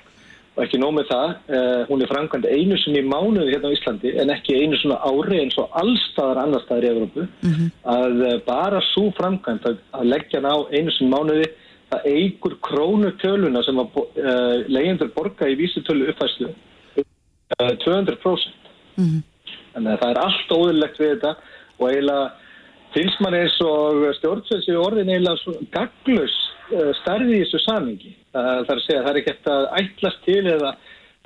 og ekki nómið það uh, hún er frangandi einu sinni í mánuði hérna á Íslandi en ekki einu svona ári eins og allstaðar annar staðar í Evrópu. Mm -hmm. að uh, bara svo frangand að, að það eigur krónutöluna sem að uh, leyendur borga í vísutölu uppfæslu uh, 200%. Mm -hmm. Þannig að það er allt óðurlegt við þetta og eiginlega finnst mann eins og stjórnsveitsi orðin eiginlega gaglus uh, starði í þessu samingi. Það er að segja að það er ekki eftir að ætlast til eða,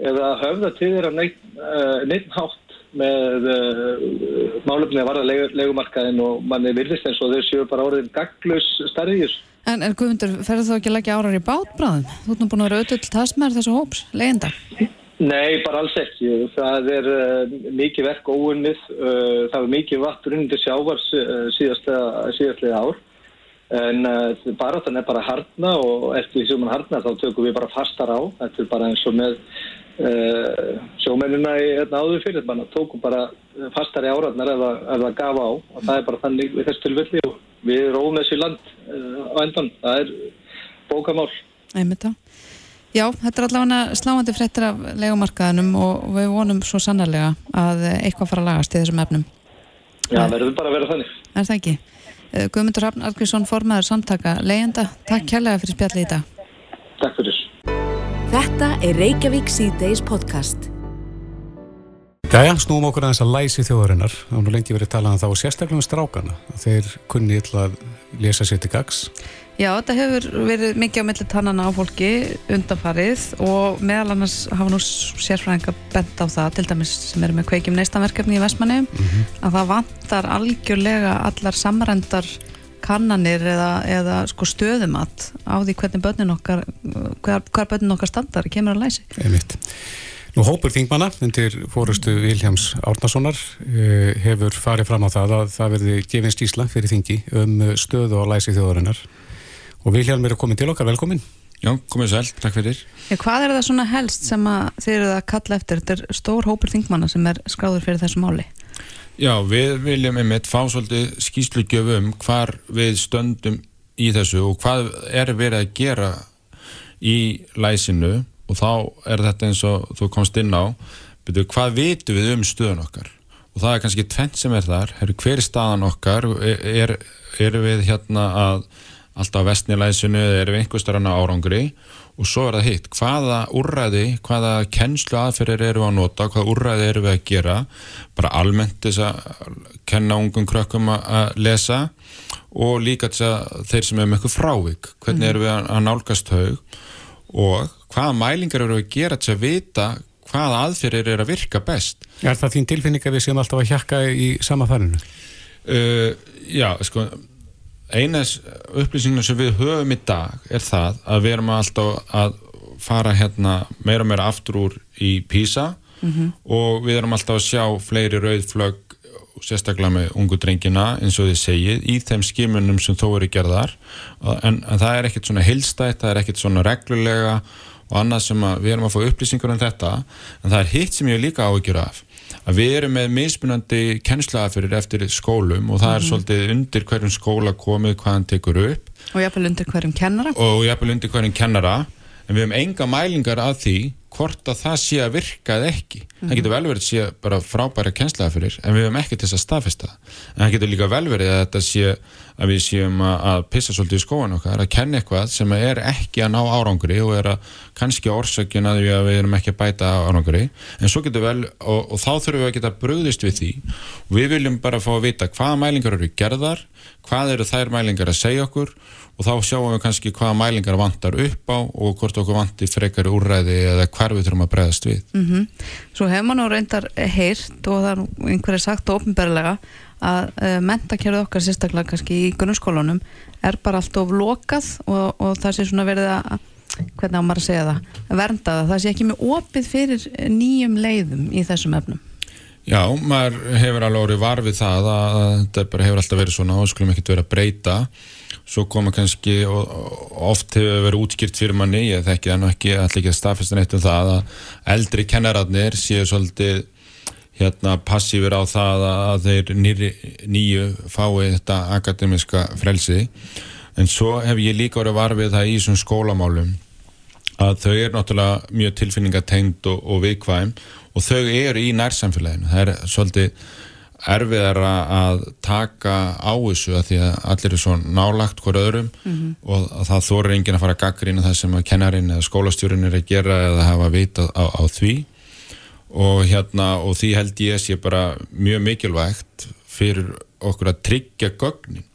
eða höfða til þeirra neitt, hátt með málefni að varða legumarkaðin og manni virðist eins og þau séu bara orðin gaglus starði í þessu. En, en Guðmundur, ferðu þú ekki að leggja árar í bátbráðum? Þú ert nú búin að vera auðvitað tasmæður þessu hóps, leyenda. Nei, bara alls ekki. Það er uh, mikið verk óunnið. Uh, það er mikið vatn runnið sjávar uh, síðastlega ár. En uh, bara þannig er bara hardna og eftir því sem mann hardna þá tökum við bara fastar á. Þetta er bara eins og með sjómennina í hérna, áður fyrir. Man tókum bara fastar í áraðnar ef það gaf á og það er bara þannig við þess tilfelli og við róum þessi land uh, á endan, það er bókamál. Einmitt á Já, þetta er allavega sláandi fréttir af legumarkaðinum og við vonum svo sannarlega að eitthvað fara að lagast í þessum efnum. Já, verður bara að vera þannig. Er það ekki? Eh, Guðmundur Hafn Algrísson, formaður samtaka leyenda, takk kærlega fyrir spjalli í dag. Takk fyrir. Þetta er Reykjavík C-Days podcast Jæja, snúum okkur aðeins að læsi þjóðarinnar. Það var nú lengi verið talað um og sérstaklega um strákana. Þeir kunni illa að lesa sér til gags. Já, þetta hefur verið mikið á milli tannana á fólki undanfarið og meðal annars hafa nú sérfræðinga bent á það, til dæmis sem eru með kveikjum neistanverkefni í Vestmanni, mm -hmm. að það vantar algjörlega allar samrændar kannanir eða, eða sko stöðumat á því hvernig börnin okkar, hver, hver börnin okkar standar kemur að læsi. Einmitt. Nú hópur þingmanna undir fórustu Viljáms Árnasonar uh, hefur farið fram á það að það verði gefin stísla fyrir þingi um stöðu og læsi þjóðarinnar. Og Viljám er að koma til okkar, velkomin. Já, komið sæl, takk fyrir. Já, Hvað er það svona helst sem þið eruð að kalla eftir? Þetta er stór hópur þingmanna sem er skráður fyrir þessu máli. Já, við viljum einmitt fá svolítið skýslugjöfum hvar við stöndum í þessu og hvað er verið að gera í læsinu og þá er þetta eins og þú komst inn á. Betur, hvað vitum við um stöðun okkar? Og það er kannski tvent sem er þar. Er, hver er staðan okkar? Er, er við hérna að alltaf vestnilæsinu? Eða er við einhver starfna árangri? Og svo er það hitt. Hvaða úrræði, hvaða kennslu aðferðir eru að nota, hvaða úrræði eru við að gera? Bara almennt þess að kenna ungum krökkum að lesa. Og líka þess að þeir sem er með eitthvað frávik. Hvernig mm. eru við að nálgast haug og hvaða mælingar eru að gera til að vita hvaða aðferðir eru að virka best? Er það þín tilfinning að við séum alltaf að hjakka í sama farinu? Uh, já, sko einas upplýsinguna sem við höfum í dag er það að við erum alltaf að fara hérna meira og meira aftur úr í PISA og við erum alltaf að sjá fleiri rauðflögg sérstaklega með ungu drengina eins og þið segið í þeim skimunum sem þó eru gerðar. En, en það er ekkert svona heilstætt, það er ekkert svona reglulega og annað sem að við erum að fá upplýsingur um þetta en það er hitt sem ég líka áhyggjur af. Að við erum með mismunandi kennslaðaferir eftir skólum og það er svolítið undir hverjum skóla komið hvað hann tekur upp. Og jafnvel undir hverjum kennara. Og jafnvel undir hverjum kennara. En við hefum enga mælingar að því hvort að það sé að virka eða ekki. Það getur vel verið að sé bara frábæra kennslega fyrir en við hefum ekki til þess að staðfesta það. en það getur líka vel verið að þetta sé að við séum að, að pissa svolítið í skóan okkar að kenna eitthvað sem er ekki að ná árangri og er að kannski orsakjun að við, að við erum ekki að bæta árangri. En svo getur vel og, og þá þurfum við að geta brugðist við því. Og við viljum bara fá að vita hvaða mælingar eru gerðar hvað eru þær mælingar að segja okkur og þá sjáum við kannski hvaða mælingar vantar upp á og hvort okkur vantir frekari úrræði eða hvar við þurfum að bregðast við. mm Svo hefur maður nú reyndar heyrt og það er einhverja sagt ofinberlega að uh, mentakerfið okkar sérstaklega kannski í grunnskólanum er bara allt of lokað og, og það sé svona verið að hvernig á maður að segja það, vernda það það sé ekki með opið fyrir nýjum leiðum í þessum efnum. Já, maður hefur alveg orðið varfið það að, þetta hefur alltaf verið svona og skulum ekkert verið að breyta svo koma kannski og, og oft hefur verið útskýrt fyrir manni, ég þekki það nú ekki allir ekki að staðfesta neitt um það að eldri kennararnir séu svolítið hérna passífur á það að þeir nýri, nýju fái þetta akademiska frelsi. En svo hef ég líka orðið varfið það í svona skólamálum að þau eru náttúrulega mjög tilfinningatengd og, og viðkvæm og þau eru í nærsamfélaginu. Það er svolítið erfiðar að taka á þessu að því að allir er svo nálagt hver öðrum og að það þorir enginn að fara að gaggrina það sem að kennarinn eða skólastjórin er að gera eða hafa vitað á, á því og hérna og því held ég sé bara mjög mikilvægt fyrir okkur að tryggja gögnin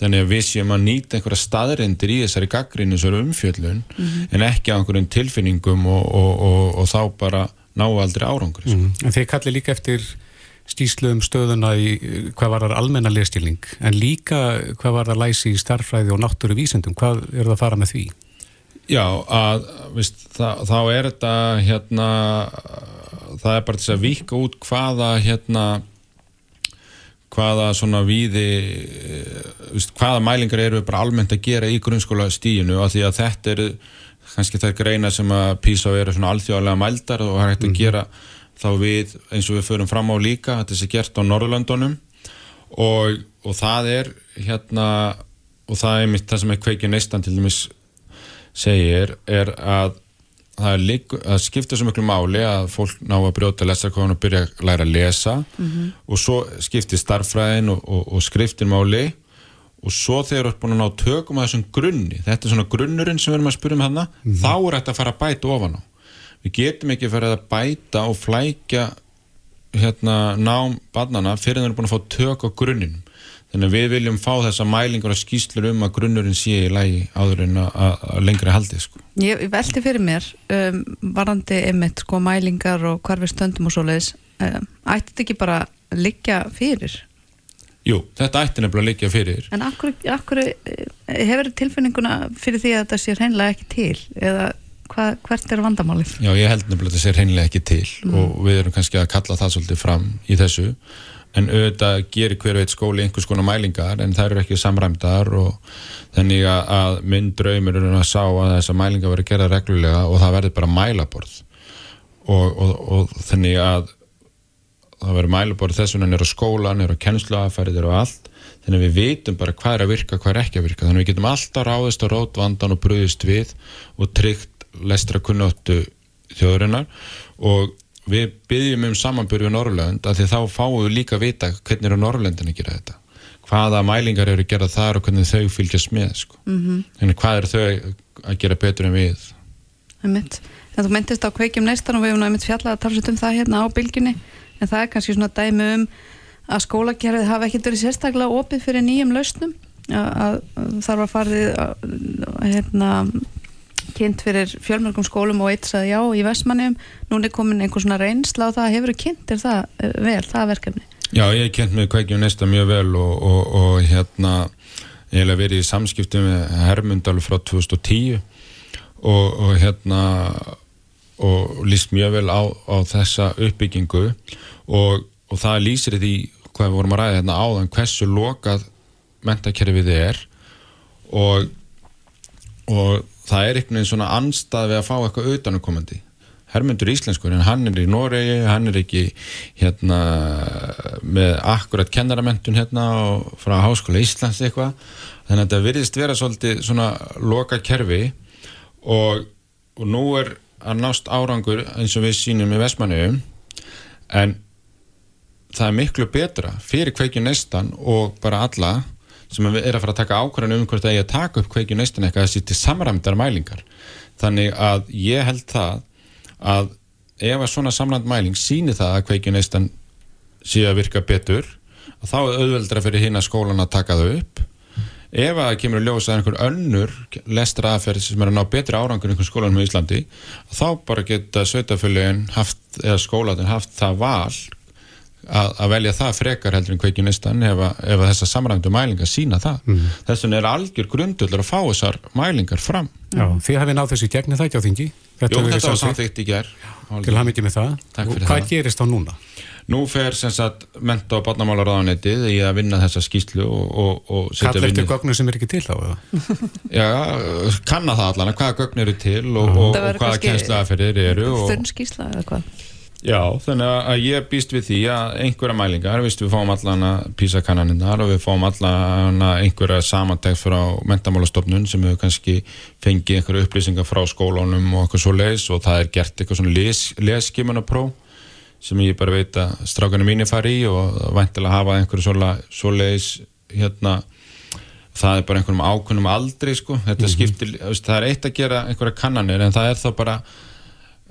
þannig að við séum að nýta einhverja staðrendir í þessari gaggrinu þessari umfjöllun en ekki á einhverjum tilfinningum og, og, og, og þá bara ná aldrei árangri sko. Mm. En þeir kalli líka eftir stíslu um stöðuna í eh, hvað var það almenna lestilning en líka hvað var það læsi í starffræði og náttúru vísendum, hvað er það að fara með því? Já, að veist, það, þá er þetta hérna það er bara þess að vika út hvaða hérna hvaða svona víði veist, hvaða mælingar eru bara almennt að gera í grunnskóla stíinu og því að þetta eru kannski þær greina sem að PISA eru svona alþjóðlega mældar og það er hægt að gera þá við eins og við förum fram á líka þetta sé gert á Norðurlöndunum. Og, og það er hérna og það er mitt það sem er kveikið neistan til dæmis segir er að það, er líka, það skiptir svo miklu máli að fólk ná að brjóta lesarkofan og byrja að læra að lesa. Og svo skiptir starffræðin og, og, og skriftin máli. Og svo þegar þú ert búin að ná tökum að þessum grunni þetta er svona grunnurinn sem við erum að spyrja um hana þá er þetta að fara að bæta ofan á við getum ekki að fara að bæta og flækja hérna nám barnana fyrir að þeir eru búin að fá tök á grunninum. Þannig að við viljum fá þessa mælingar og skýslur um að grunnurinn sé í lægi áður en að, að lengri haldi sko. Ég velti fyrir mér um, varandi einmitt sko mælingar og hvar við stöndum og svoleiðis um, ætti þetta ekki bara að liggja fyrir? Jú, þetta ætti nefnilega að liggja fyrir. En akkur, akkur hefur tilfinninguna fyrir því að þetta sé hreinlega ekki til? Eða hva, hvert er vandamálið? Já, ég held nefnilega að þetta sé hreinlega ekki til og við erum kannski að kalla það svolítið fram í þessu. En auðvitað gerir hver veit skóli einhvers konar mælingar en það eru ekki samræmdar og þannig að, minn draumur er að sá að þessa mælingar verður gerða reglulega og það verður bara mælaborð. Og, og, og þannig að það verður mælaborð þess vegna er á skólan, er á kennsluaferðir og allt. Þannig að við vitum bara hvað er að virka, hvað er ekki að virka. Þannig að við getum alltaf ráðist á rótvandan og bröðist við og tryggt lestra kunnáttu þjóðurinnar og við byggjum um samanbyrju Norrlönd að því þá fáum við líka að vita hvernig eru Norrlöndin að gera þetta hvaða mælingar eru að gera þar og hvernig þau fylgjast með sko. mm -hmm. þannig hvað eru þau að gera betur en við Einmitt. En þú myndist á kveikjum neistan og við hefum náttúrulega fjallað að tala um það hérna á bylginni en það er kannski svona dæmi um að skólagerðið hafa ekkert verið sérstaklega opið fyrir nýjum lausnum að, að, að þarf að farið að, hérna kynnt fyrir fjölmörgum skólum og eitt sagði já í Vestmannum, núna er komin einhver svona reynsla og það hefur kynnt er það eh, vel, það verkefni? Já, ég hef kynnt með kveikjum neista mjög vel og, og, og hérna ég hef verið í samskipti með Hermundal frá 2010 og, og hérna og líst mjög vel á, á þessa uppbyggingu og það lýsir því hvað við vorum að ræða hérna áðan hversu lokað mentakerfið er og, og það er einhvern veginn svona anstað við að fá eitthvað auðanukomandi Hermundur íslenskur, en hann er í Noregi hann er ekki hérna með akkurat kennaramentun hérna frá Háskóla Íslands eitthvað. Þannig að þetta virðist vera svolítið svona loka kerfi og, og nú er að nást árangur eins og við sínum í Vestmanniðum en það er miklu betra fyrir kveikju neistan og bara alla sem er að fara að taka ákvarðan um hvort að ég að taka upp kveikju neistan eitthvað þessi til samræmdar mælingar. Þannig að ég held það að ef að svona samland mæling síni það að kveikju neistan sé að virka betur þá er auðveldra fyrir hinn að skólan að taka þau upp. Ef að það kemur að ljósa einhver önnur lestra aðferð sem er að ná betri árangur einhvern skólanum í Íslandi þá bara geta sveitafölugin haft, eða skólatin haft það val að, að velja það frekar heldur en kveikju neistan ef, að- ef að þessar samræmdu mælingar sína það mm. þess vegna er algjör grundullur að fá þessar mælingar fram Já, þið hafið náð þessu í gegni það ekki á þingi Jú, hefur verið þetta var samþykkt í ger Til hann með það Takk Og fyrir hvað það. gerist þá núna? Nú fer sem sagt menta og barnamálaráðanetið í að vinna þessa skýslu og, og, og setja Kall eftir vinnu gögnum sem er ekki til þá eða? Já, kanna það allan hvaða gögn eru til og, og, Það hvaða kannski kennslaðaferðir eru og, Þunn skýrsla eða hvað? Já, þannig að ég býst við því að einhverja mælingar, við fáum allan að písa kannaninnar og við fáum allan að einhverja samantækt frá mentamálastofnun sem hefur kannski fengið einhverja upplýsingar frá skólunum og eitthvað svo leis og það er gert eitthvað svona les, leskimunapróf sem ég bara veit að strákanum mínir fari í og væntilega hafa einhverju svo, leis hérna það er bara einhverjum ákunnum aldrei sko, þetta skiptir, þú veist, það er eitt að gera einhverja kannanir en það er þá bara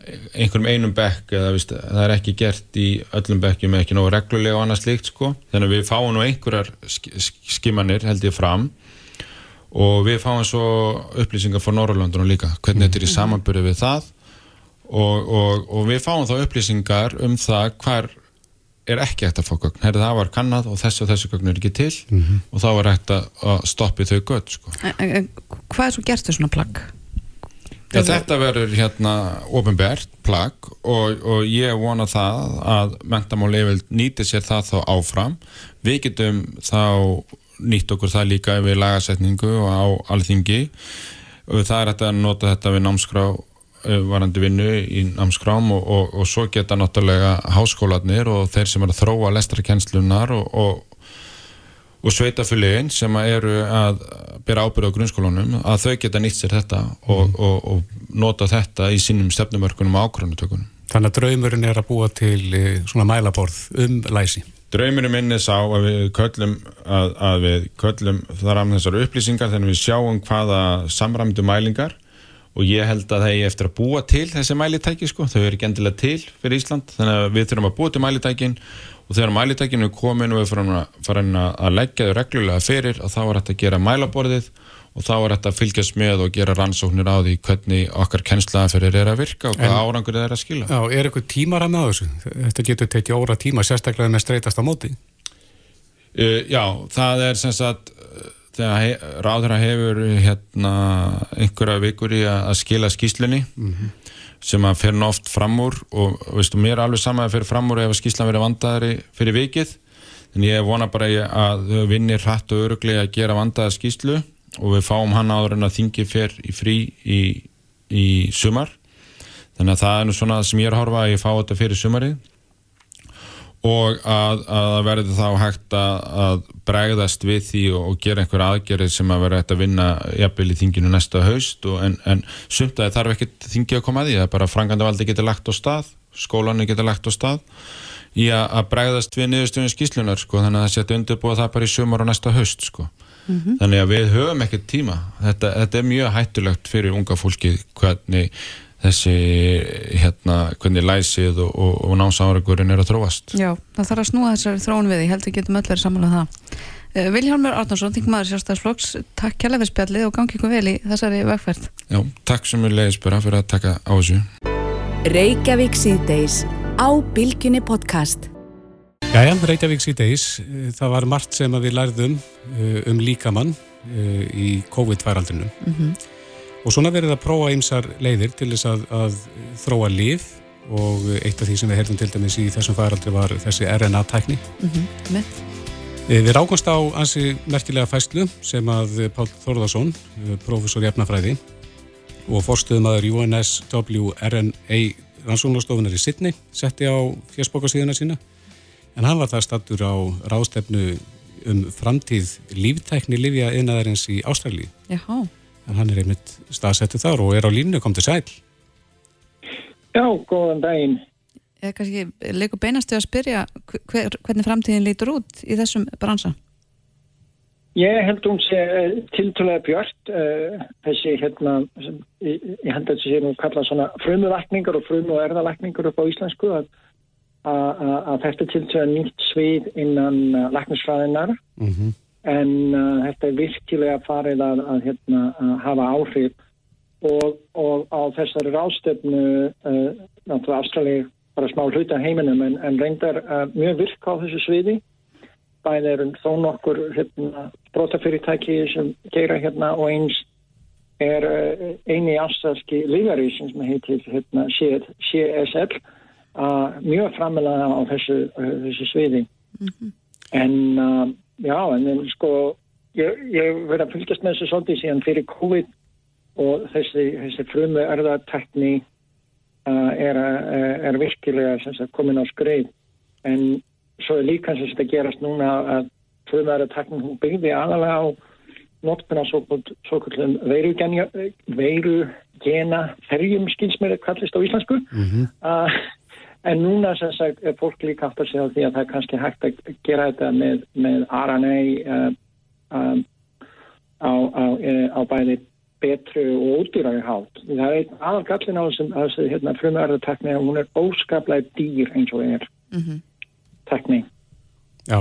einhverjum einum bekk eða veist, það er ekki gert í öllum bekkjum ekki nógu reglulega og annað slíkt sko. þannig að við fáum nú einhverjar sk sk skimanir held ég fram og við fáum svo upplýsingar frá Norrlöndunum líka hvernig þetta er í samanbyrju við það og, og, og við fáum þá upplýsingar um það hvar er ekki hægt að fá gögn, herri það var kannad og þessu og þessu gögn er ekki til og þá er hægt að, stoppi þau gött sko. Hvað er svo gert þau svona plagg? Já, þetta verður hérna ofinbært plagg og, og ég vona það að mentamál yfirld nýti sér það þá áfram. Við getum þá nýtt okkur það líka við lagasetningu og á alþingi og það er hægt að nota þetta við námskrá eh, varandi vinnu í námskrám og, og, og svo geta náttúrulega háskólanir og þeir sem eru að þróa lestrakenslunar og, og sveitafylgin sem eru að bera ábyrð á grunnskólanum að þau geta nýtt sér þetta og, og, og nota þetta í sínum stefnumörkunum og ákvörðunutökunum. Þannig að draumurinn er að búa til eh, svona mælaborð um læsi. Draumurinn minni sá að við köllum að, að við köllum þar af þessar upplýsingar þegar við sjáum hvaða samræmdu mælingar og ég held að það er eftir að búa til þessi mælitæki sko, þau eru ekki endilega til fyrir Ísland, þannig að við þurfum að búa til mælitækin og þegar mælitækinu komin og við farin að, að leggja þau reglulega fyrir og þá er þetta að gera mælaborðið og þá er þetta að fylgjast með og gera rannsóknir á því hvernig okkar kennslaðaferðir er að virka og hvað árangur það er að skila. Já, er eitthvað tímar að þessu? Þetta getur tekið óra tíma, sérstaklega með streytast á móti. Uh, já, það er sem sagt uh, þegar he ráðherra hefur hérna einhverja vikur í að, að skila skýslunni sem að nú oft fram úr og veistu, mér er alveg sama að fer fram úr ef að skýslan verið vandaðari fyrir vikið. En ég vona bara að þau vinnir hratt og öruglega að gera vandaða skýslu og við fáum hann áður en að þingi fer í frí í, í sumar. Þannig að það er nú svona sem ég er að horfa að ég fá þetta fyrir sumarið og að, að það verði þá hægt að, að bregðast við því og, og gera einhver aðgerið sem að vera hægt að vinna jafnvel í þinginu næsta haust og, en, en sumt að það þarf ekkert þingi að koma að því það er bara frangandavaldi getur lagt á stað skólanir getur lagt á stað í að, að bregðast við niðurstöðun skýslunar sko, þannig að það setja undirbúa það bara í sumar og næsta haust sko. þannig að við höfum ekkert tíma þetta, þetta er mjög hættulegt fyrir unga fólki hvernig þessi hérna, hvernig læsið og, og, og námsáraugurinn er að þróast Já, það þarf að snúa þessari þróun við, ég held að getum öll verið samanlega það. Uh, Vilhjálmur Árnarsson, þingmaður sjálfstæðsflokks, takk kjærlega fyrir spjallið og gangi ykkur vel í þessari vegferð. Já, takk sem við leiðis bara fyrir að taka á þessu Reykjavík síðdeis á Bilginni podcast. Jæja, Reykjavík síðdeis, eh, það var margt sem að við lærðum eh, um líkamann eh, í COVID-væraldinu Og svona verið að prófa ymsar leiðir til þess að, að þróa lif og eitt af því sem við heyrðum til dæmis í þessum faraldri var þessi RNA-tækni. Mm -hmm. Við rákumst á ansi merkilega fæslu sem að Pál Þórðarsson, professor í efnafræði og forstuðumadur UNSW RNA rannsóknarstofunar í Sydney setti á fjöspokasíðuna sína en hann var það stattur á rástefnu um framtíð líftækni Livja einaðarins í Ástralji. Jáhá. En hann er einmitt staðsettu þar og er á línu, kom til sæl. Já, góðan daginn. Eða kannski leikur beinastu að spyrja hver, hvernig framtíðin lítur út í þessum bransa? Ég held um sé tiltulega björnt uh, þessi hérna, ég, ég held að þessi sé nú kalla svona frumuvækningar og frumu- og erðavækningar upp á íslensku að að þetta til þess að nýtt svið innan uh, laknisfræðinar mm -hmm. En uh, þetta er virkilega farið að, að, hérna, að hafa áhrif. Og, og á þessari rástefnu uh, náttúrulega Ástralja bara smá hluta heiminum en, en reyndar uh, mjög virk á þessu sviði. Bæðið eru þó nokkur hérna, brótafyrirtæki sem gera hérna og eins er uh, eini ástralski lífari sem heitir hérna, CSL uh, mjög framilega á þessu, uh, þessu sviði. Mm -hmm. en já, en sko ég, ég verði að fylgjast með þessu svolítið síðan fyrir COVID og þessi, þessi frumu erðartekni er, er virkilega sagt, komin á skreið en svo er líka sem þetta gerast núna að frumu erðartekni hún byggði aðalega á notkuna svo kallum veiru gena ferjum skilsmeri kallist á íslensku mm -hmm. að En núna sem sagt er fólk líka aftur að segja því að það er kannski hægt að gera þetta með, með RNA uh, um, á, á, uh, á bæði betru og útdýrari hátt. Það er einn aðal gallin á þessu hérna, frumverðartekni og hún er óskaplega dýr eins og er mm -hmm. tekni. Já,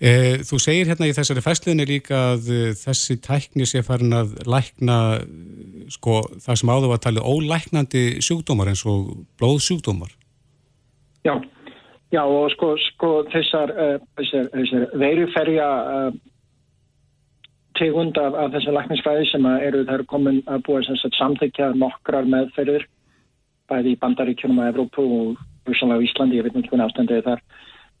e, þú segir hérna í þessari fæsliðinni líka að e, þessi tækni sé farin að lækna sko, það sem áður var að tala ólæknandi sjúkdómar eins og blóðsjúkdómar. Já, já og sko, sko þessar, uh, þessar, þessar veiruferja uh, tegund af, af þessar lækningsfræði sem eru þær komin að búa samþykja nokkrar meðferðir bæði í Bandaríkjunum og Evrópu og Úslanlega og Íslandi, ég veit ekki hvernig ástandið það er.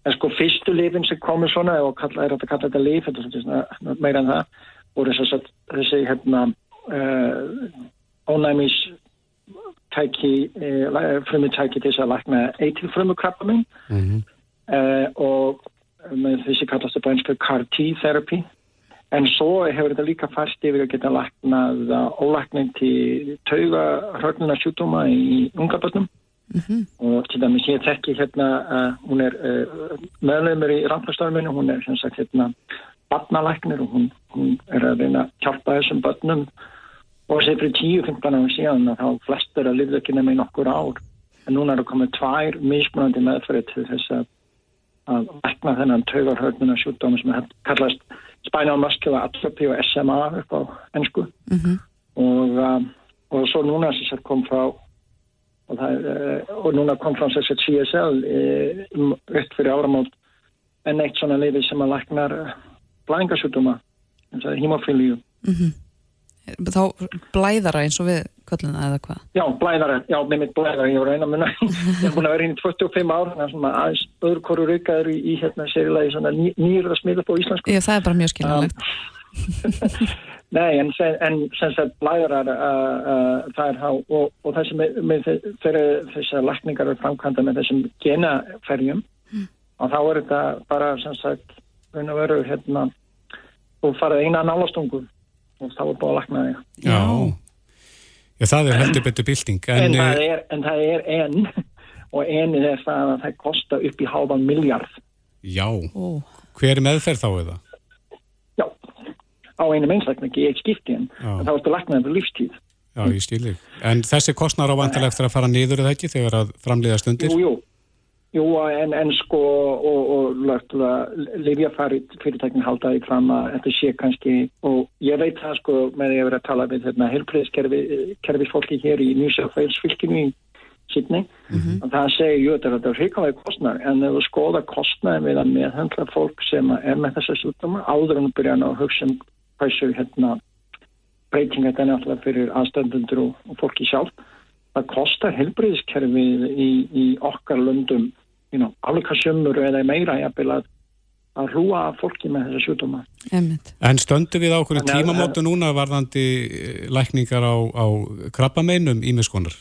En sko fyrstu lifin sem komur svona og kalla, er að kalla þetta lif, þetta er svona meira en það, voru þess að þessi hérna uh, ónæmis eh, frumutæki til þess að lækna eitilfrumukrabba minn mm -hmm. eh, og með þessi kallast það bænsku CAR-T-therapy en svo hefur þetta líka fast yfir að geta læknað ólækning til tauga hörnuna sjútuma í unga börnum mm -hmm. og til dæmis ég tekki hérna uh, hún er uh, meðleimur í rannfærstarfinu, hún er sem sagt hérna barnalæknir og hún, hún er að reyna að hjálpa þessum börnum og þessi fyrir 10-15 ára síðan þá flestur að lifða ekki nema í nokkur ár. En núna eru komið tvær mismunandi meðferði til þess að að vekna þennan taugarhörnuna sjúkdómi sem kallast spinal muscular atrophy og SMA upp á ennsku mm -hmm. og, uh, og svo núna að kom frá og, er, uh, og núna kom frá að CSL um, upp fyrir áramót en eitt svona liði sem að læknar blæðingarsjúkdóma eins og hemofílíu. Mm -hmm þá blæðara eins og við kölluna eða hvað? Já, blæðara, já, nefnir blæðara ég var eina munna, ég er búin að vera hinn í 25 ára, þannig að svona aðeins öðru korur aukaður í, í hérna sérilegi svona ný, nýrða smið upp á íslensku. Já, það er bara mjög skiljanlegt. Um, nei, en, en sem sagt blæðara uh, uh, það er há og, og þessi með, með þessar lækningar er framkvæmda með þessum genaferjum mm. og þá er þetta bara sem sagt, og veru hérna og farað eina nálastungu og þá er búin að lakna þig. Já, Já það er heldur betur bilding. En, en, það er, en það er enn og ennið er það að það kosta upp í hálfan miljard. Já, oh. hver meðferð þá er það? Já, á einu ekki, ég skipti henn, en þá ertu laknaðið fyrir lífstíð. Já, ég stíli. En þessi kostnar á vantilega eftir að fara niður eða ekki þegar að framliða stundir? Jú, jú. Jú, en, en sko og, og Livjafyrirtæknin haldaði fram að þetta sé kannski og ég veit það sko með því að verið að tala við hérna, helbriðskerfisfólki hér í fylginu í Sydney mm -hmm. og það segir jú þetta er hrikalega kostnar en ef þú skoða kostnaði við að meðhendla fólk sem er með þessar sjúkdóma áður en byrjan á hugsun hversu hérna breyting þetta er náttúrulega fyrir aðstandundur og, og fólki sjálf. Það kostar helbriðiskerfið í, í okkar löndum, you know, sömur eða meira jafnvel að, að rúa fólki með þessa sjúdóma. En stöndu við á okkur Þannig að- tímamótu núna varðandi eh, lækningar á, á krabbameinum ímiskonar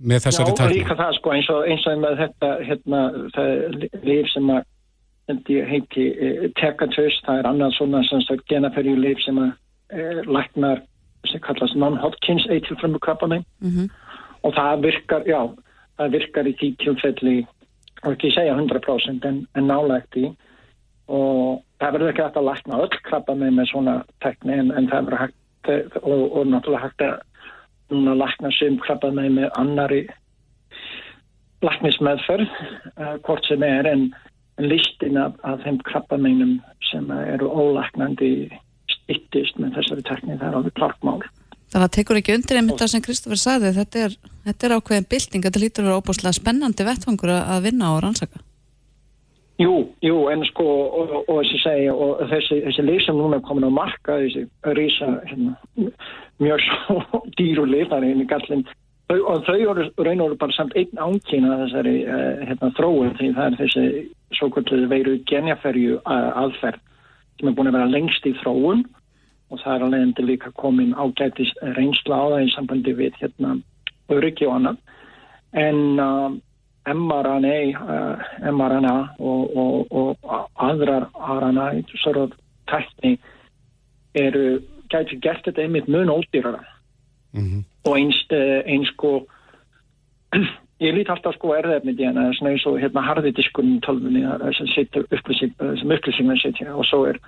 með þessari Já, tækni? líka það sko eins og, eins og með þetta hérna, það líf sem að heiti eh, Tekatus, það er annað svona sem sagt genaferju líf sem að eh, læknar sem kallast non-Hodgkins eitilfrömmu krabbamein Mhm. og það virkar, já, það virkar í tilfelli og ekki segja 100% en, en nálægt í og það verður ekki hægt að lækna öll krabbamein með svona tekni en, en það verður hægt eh, og, og náttúrulega hægt að núna lækna sem krabbamein með annari læknismeðferð uh, hvort sem er en, en listin af, af þeim krabbameinum sem eru ólæknandi styttist með þessari tekni það er alveg klart mál Það tekur ekki undir einmitt það sem Kristoffer sagði, þetta er, þetta er ákveðin bylting, þetta lítur að vera óbúslega spennandi vettfangur að að vinna og rannsaka. Jú, jú, en sko og, og, og segja og þessi, þessi lið sem núna er komin á marka þessi rísa hérna, mjög svo dýru þar inn í gallin þau, og þau eru raun og eru bara samt einn ánkýna þessari uh, hérna, þróun því það er þessi svo kvölduði veiru genjaferju uh, aðferð sem er búin að vera lengst í þróun og það er alveg endur líka komin ágætis reynsla á það í sambandi við hérna öryggi og annað. En uh, mRNA, uh, mRNA og, og, og aðrar RNA sort of tækni eru gæti gert þetta einmitt mun ódýrara. Mhm. og eins, uh, eins sko ég lít alltaf sko erðefni díana eins og hérna harði diskunum tölvunni það sem situr upplýsing sem upplýsingum sitja. Og svo er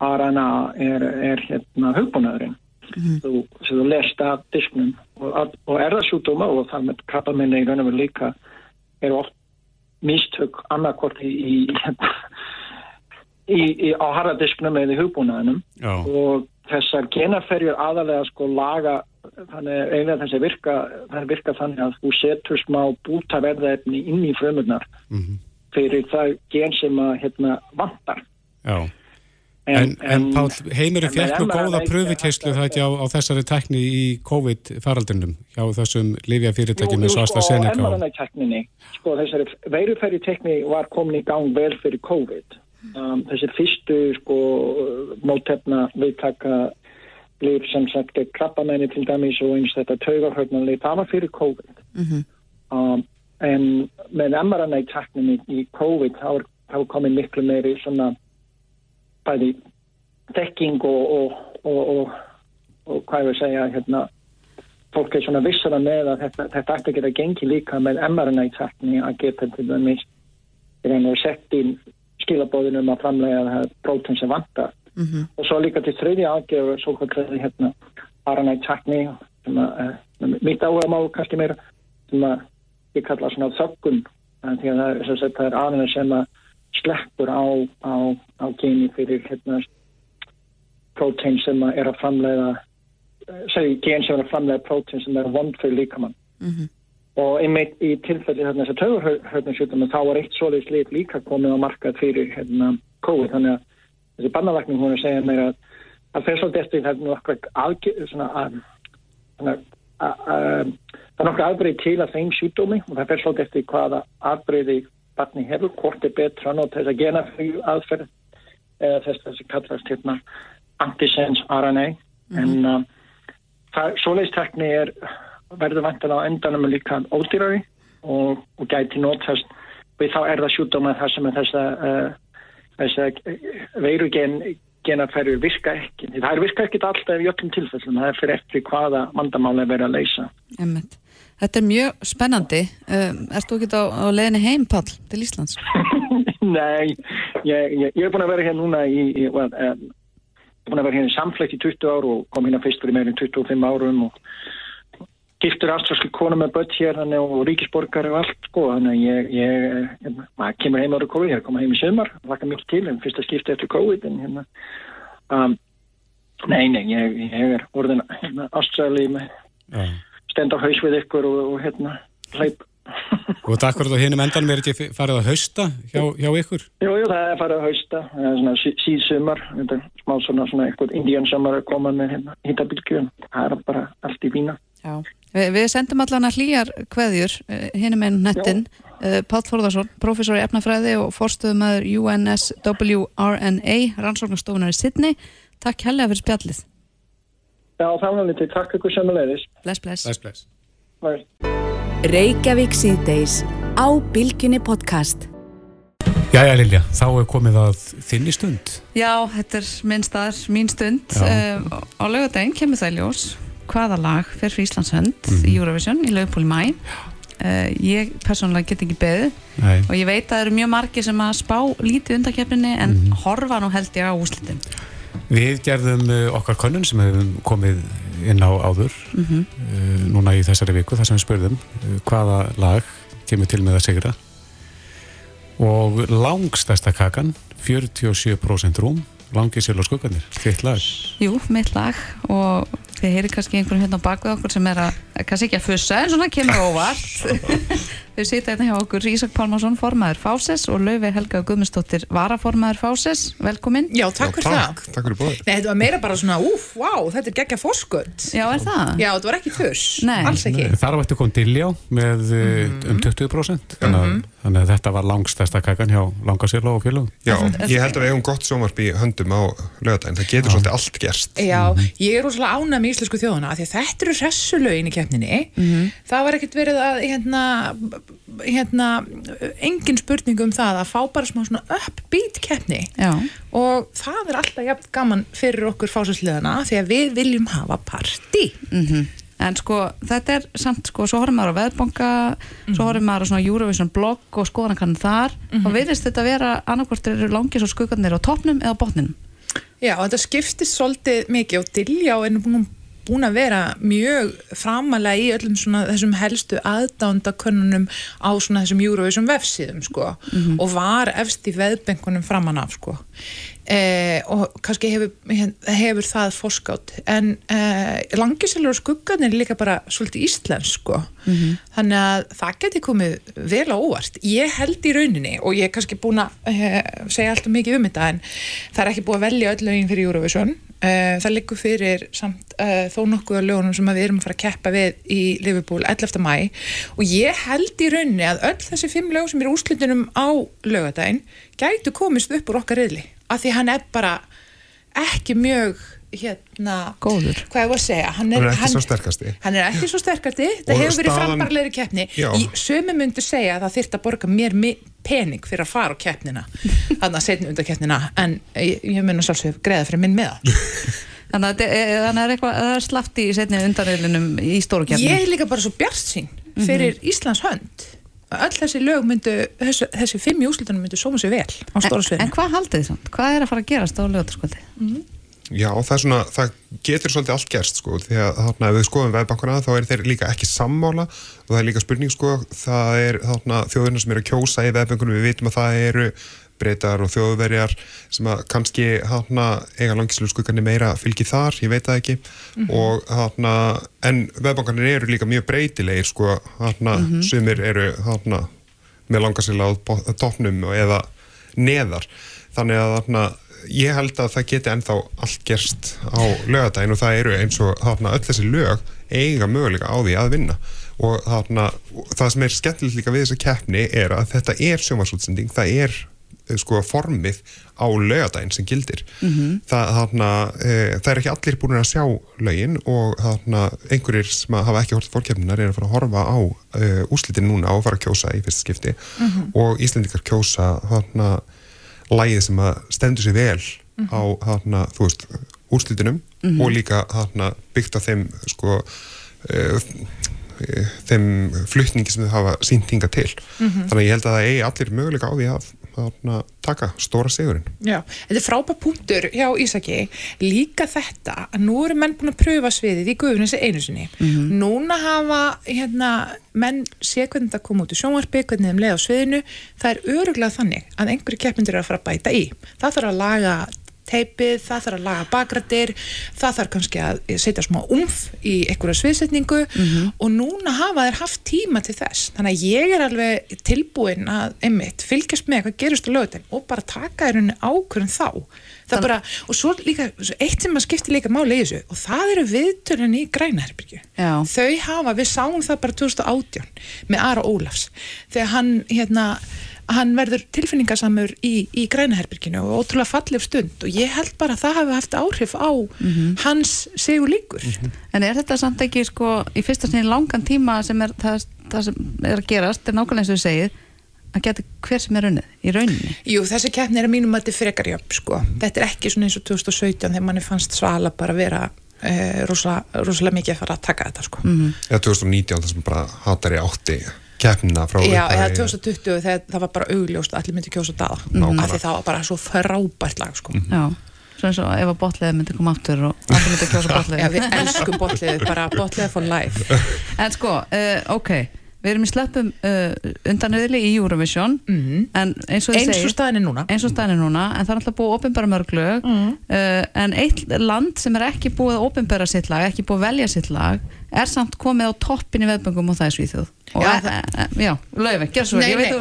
RNA er, er hérna hugbúnaðurinn þú, sem þú lest af disknum og, að- og erðasjúdóma og það með krabbaminni í raun og veru líka eru oft mistök annarkort í, í, í, í á harðadisknum eða í hugbúnaðinum Já. og þessar genaferjur aðalega sko laga þannig eiginlega þessi virka það virka þannig að þú setur smá bútaverðaefni inn í frumurnar Mhm. fyrir það gen sem að hérna vantar Já. En, en Pál, heimurinn en fekk nú góða pröfukeislu það ekki á, á þessari tækni í COVID-faraldrinum hjá þessum livjafyrirtækjum eins og sko, AstraZeneca og... mRNA-tekninni, sko, þessari veiruferri-tekni var komin í gang vel fyrir COVID. Um, þessi fyrstu, sko, mótefna viðtaka líf sem sagt gegn krabbamenni til dæmis og eins þetta taugarhörnarlið, það var fyrir COVID. Mhm. Um, en með mRNA-tekninni í COVID þá er, þá er komin miklu meiri svona bæði þekking og, og, og, og, hvað ég vil segja hérna fólk er svona vissara með að þetta, þetta ætti að geta gengi líka með mRNA-tekni að geta til dæmis sett inn skilabóðin um að framlega það prótein sem vantar Mhm. og svo líka til þriðja aðgjöf svo hvað hérna RNA-tekni sem að uh, mitt áhuga má kannski meira sem að ég kalla svona þöggun en því að það er, er RNA sem að sleppur á, á, á geni fyrir hérna prótein sem að er að framlega segi gen sem er að framlega prótein sem er vond fyrir líkamann. Mhm. og einmitt í tilfelli hérna þess að taugarhörnarsjúkdóma þá var eitt svoleiðis lit líka komið á markað fyrir hérna COVID. Þannig að þessi bannalækning hún er að segja mér að að fer svolítið eftir það er nokkra aðgjör svona að svona, að, að, það er nokkra aðbreyð til að þeim sjúkdómi og það fer svolítið eftir hvaða aðbreyði barni hefur, hvort er betra að nota þess að gena aðferð eða þess að þessi kallast hérna antisense RNA en uh, það, svoleiðstekni er verður vantilega á endanum líka ódýrari og, og gæti notast við þá er það sjúkdóma þar sem er þessa uh, þessa veirugen genaferður virka ekki. Það er virka ekki alltaf í öllum tilfellum, það er fyrir eftir hvaða vandamáli er verið að leysa. Einmitt. Þetta er mjög spennandi. Um, Erst þú ekki á, á leiðinni heim, Pall, til Íslands? Nei, ég, ég, ég er búin að vera hér núna í, í well, um, ég er búin að vera hér í samflekt í 20 ár og kom hérna fyrst fyrir meirin 25 árum og giftur ástralski konu með börn hér þannig, og ríkisborgar og allt sko þannig að ég, ég, ég maður kemur heim ára COVID, ég er komað heim í sömar laka mjög til, en fyrsta skipti eftir COVID en hérna um, nei, nei, ég, ég er orðin hérna, ástrali með. Stend á haus við ykkur og, og hérna hleyp Og þetta akkurat á hinum endanum er ekki farið að hausta hjá, hjá ykkur? Jú, jú, það er farið að hausta, það er svona sí- síðsumar, þetta er smá svona, svona eitthvað indiansumar að koma með hérna hittabilgjum, það er bara allt í vína. Já. Vi, við sendum allan að hlýjar kveðjur hinnum einn nettin uh, Páll Þórðarsson, professor í efnafræði og forstöðumæður UNSWRNA rannsóknastofunar í Sydney. Takk helga fyrir spjallið Já, það var lítið, takk ykkur sömulegis. Bless, bless, bless, bless. Bye. Reykjavík síðdeis á Bilginni podcast. Jæja Lilja, þá er komið að þinni stund. Já, þetta er minn staðar, mín stund uh, á laugardaginn kemur það í ljós hvaða lag fer fyrir Íslands hönd Mhm. í Eurovision í laugpól í mæ uh, ég persónulega get ekki beðið Nei. og ég veit að það eru mjög margir sem að spá lítið undarkeppninni en Mhm. horfa nú held ég á úslitin Við gerðum uh, okkar könnun sem hefum komið inn á áður Mhm. uh, núna í þessari viku þar sem við spurðum uh, hvaða lag kemur til með að sigra og langstæsta kakan 47% rúm langið sér á skugganir, þitt lag Jú, mitt lag og þið heyri kannski einhvern hérna á bakvið okkur sem er að, kannski ekki að fussa en svona kemur óvart þau sita hérna hjá okkur Ísak Pálmarsson formaður Fáses og Laufey Helga Guðmundsdóttir varaformaður Fáses, velkomin Já, takk fyrir það. Takk fyrir bóður. Nei, þetta var meira bara svona, úf, wow, þetta er geggja fórskund. Já, er það? Já, þetta var ekki fuss. Nei. Alls ekki. Þar á eftir kom Diljá með mm um 20% þannig, að, þannig að þetta var langstæsta kakan hjá Langasérla og félagum Já, ég held að við hefum gott sjómarp í höndum á lögadaginn. Það getur svolítið allt gerst. Já, ég er rosalega ánæg með íslensku þjóðuna af því að þetta eru hressulögin í keppninni það var ekkert verið að hérna, hérna engin spurning um það að fá bara smá svona upbeat keppni. Já. og það er alltaf jafn gaman fyrir okkur fásasliðana því að við viljum hafa party Mhm. En sko, þetta er samt sko, svo horfum maður á veðbanka, svo horfum maður á svona Eurovision blog og skoðan kann þar. Og virðist þetta vera annarkvort eru langis og skuggarnir á toppnum eða á botninum. Já, þetta skiptist svolítið mikið og Diljá er nú búin, búin að vera mjög framalega í öllum svona þessum helstu aðdándakönnunum á svona þessum Eurovision vefsíðum sko og var efst í veðbenkunum framan af sko. Eh, og kannski hefur, hefur það fórskátt en eh, langiselur og skuggarnir er líka bara svolítið íslensk sko. Þannig að það geti komið vel á óvart. Ég held í rauninni og ég er kannski búin að eh, segja alltaf mikið um þetta en það er ekki búið að velja öll lögin fyrir Eurovision. eh, það liggur fyrir samt eh, þó nokkuð af lögunum sem við erum að fara að keppa við í Liverpool 11. mæ og ég held í rauninni að öll þessi fimm lög sem eru úrslutunum á lögadaginn gætu komist upp úr okkar riðli af því hann er bara ekki mjög hérna góður. hvað ég var að segja hann Hann er ekki svo sterkasti. hann er ekki svo sterkasti. Það Og hefur verið staðan- frambarlegri keppni. Sömu myndu segja að það þyrft að borga mér mi- pening fyrir að fara á keppnina þannig að setja undan keppnina en ég, ég mun að sjálfsög greiða fyrir minn með það Þannig að þetta er- það er eitthvað, það er slafti í setni undanriðlinum í stóru kefni. ég er líka bara svo bjart sín fyrir Íslands hönd öll þessi lög myndu þessi, þessi fimm í úslutunum myndu sóma sér vel á stóra En, sviðinu. en hvað haldið þið samt? Hvað er að fara að gerast á lögataskvöldi? Já, það svona, það getur svolítið allt gerst sko, því að þarna ef við skoðum veðbankuna þá er þeir líka ekki sammála og það er líka spurning sko, það er þarna þjóðurinn sem eru að kjósa í veðbankunum, við vitum að það eru breytar og þjóðverjar sem að kannski þarna eiga langislu skuggarnir meira fylgi þar, ég veit það ekki Mhm. og þarna, en veðbankanir eru líka mjög breytilegir sko, þarna, Mhm. sumir eru þarna með langasila á toppnum eða neðar þannig að þarna, ég held að það geti ennþá allt gerst á lögadaginn og það eru eins og þarna, öll þessi lög eiga möguleika á því að vinna og þarna, það sem er skemmtilegt líka við þessa keppni er að þetta er sjómasútsending, það er eh, sko formið á lögadaginn sem gildir Mhm. það, þarna, e, það er ekki allir búin að sjá lögin og þarna, einhverjir sem að hafa ekki hort fórkjöfninar er að fara að horfa á e, úslitin núna og fara að kjósa í fyrsta skipti Mhm. og Íslendingar kjósa þarna lægið sem að stendur sér vel á þarna, þú veist, úrslitinum Mhm. og líka þarna byggt á þeim sko e, þeim flutningi sem þau hafa sínt hinga til Mhm. þannig að ég held að það eigi allir möguleika á því að þarna, taka stóra sigurinn. Já, þetta er frábær punktur hjá Ísaki. Líka þetta að nú eru menn búin að pröfa sviðið í guðuninsi einu sinni. Núna hafa hérna, menn sé hvernig þetta kom út í sjónvarpi hvernig þeim leið á sviðinu. Það er öruglega þannig að einhverju keppindur eru að fara að bæta í. Það þarf að laga teipið, það þarf að laga bakrættir það þarf kannski að setja smá umf í einhverja sviðsetningu og núna hafa þeir haft tíma til þess. Þannig að ég er alveg tilbúin að einmitt, fylgjast með hvað gerist á lögutin og bara taka í rauninni ákvörðun þá. Það bara, og svo líka eitt sem að skipti líka máli í þessu og það eru viðtörun í grænaherbyrgju Já. þau hafa, við sáum það bara 2018 með Ara Ólafs. Þegar hann hérna hann verður tilfinningasamur í, í grænaherbyrginu og ótrúlega fallið stund og ég held bara að það hafi haft áhrif á hans sigur líkur En er þetta samt ekki sko í fyrsta sinni langan tíma sem er það, það sem er að gerast, er nákvæmlega eins og þú segið að geta hver sem er unnið í rauninni Jú, þessi keppni er að mínum að þetta er frekar jöfn sko. þetta er ekki svona eins og 2017 þegar manni fannst svala bara vera uh, rosalega, mikið að fara að taka þetta sko. Mhm. Eða 2019 þar sem bara hatari átti keppnina frá Já, eða 2020 þegar það var bara augljóst að allir myndi kjósa daða Nákvæmlega. af því það var bara svo frábært lag sko. Já, svona eins og ef að botliðið myndi koma aftur og allir myndi kjósa botliðið Já, við elskum botliðið, bara botliðið for life En sko, uh, ok Við erum í sleppum uh, undanöðli í Eurovision en eins og Eins og er núna. eins og staðan er núna, en það er alltaf búið að opinbera mörg lög Mhm. uh, en eitt land sem er ekki búið að opinbera sitt lag, ekki búið velja sitt lag er samt komið á toppin í veðböngum og það er Svíþjóð. Og Já, það, já. Lögum, gjör svo, nei, með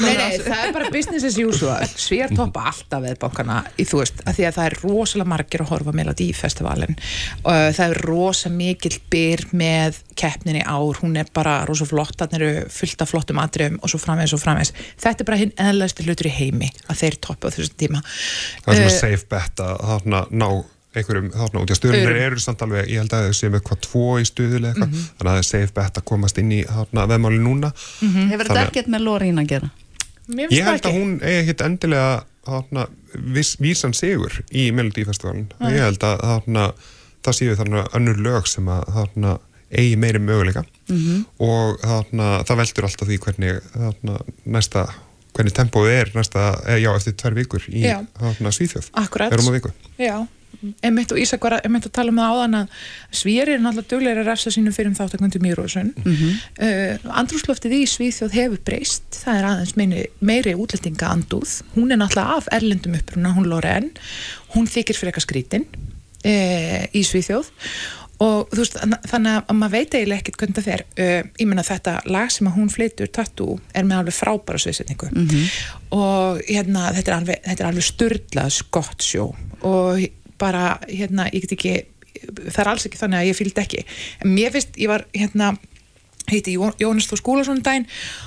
nei, það. er bara business as usual. Svíjar toppa alltaf veðbankana í þú veist, að því að það er rosalega margir að horfa Melody Festivalin. Og það er rosa mikill byr með keppnin í ár, hún er bara rosa flott, þannig eru fullt af flottum atriðum og svo framvegs og framvegs þetta er bara hinn eðlægstu hlutur í heimi að þeir toppa á þessum tíma. Það er svona Eh, safe bet að ná einhverjum þarna út í Öðrum. eru samt alveg, ég held að þau séu með hvað tvo í stuðulega eitthvað, Mhm. þannig að það er safe bet að komast inn í þarna veðmáli núna Hefur þetta Þannig að- ekkert með Lorín að gera? Mér Ég held að hún eigi ekkit endilega þarna, vísan sigur í Melodífestivalin Nei. ég held að þarna, það séu þarna önnur lög sem að þarna, eigi meiri möguleika Mhm. og þarna, það veldur alltaf því hvernig þarna, næsta hvernig tempóið er næsta, eh, já, eftir tvær vikur í Já. þarna, Svíþjóð Akkurat. Erum á viku Já, einmitt og Ísak var að, einmitt að tala um það áðan að svíjar eru náttúrulega duglegir að refsa sínum fyrir um þáttakvöndu Mýrósun mm Mhm. andrúsloftið í Svíþjóð hefur breyst. Það er aðeins meiri, meiri útlendinga andúð hún er náttúrulega af erlendum uppruna hún Loren, hún þykir fyrir eitthvað skrítin uh, í Svíþjóð. Og þú veist, þann- þannig að maður veit eiginlega ekkert hvernig það fer. Uh, ég menna þetta lag sem að hún flytur Tattoo er með alveg frábæra sviðsetningu. Og hérna þetta er alveg, alveg sturdlað skott sjó. Og bara hérna, ég get ekki það er alls ekki þannig að ég fylgd ekki. En mér finnst, ég var hérna heiti Jó- Jónas Þór Skúlason um daginn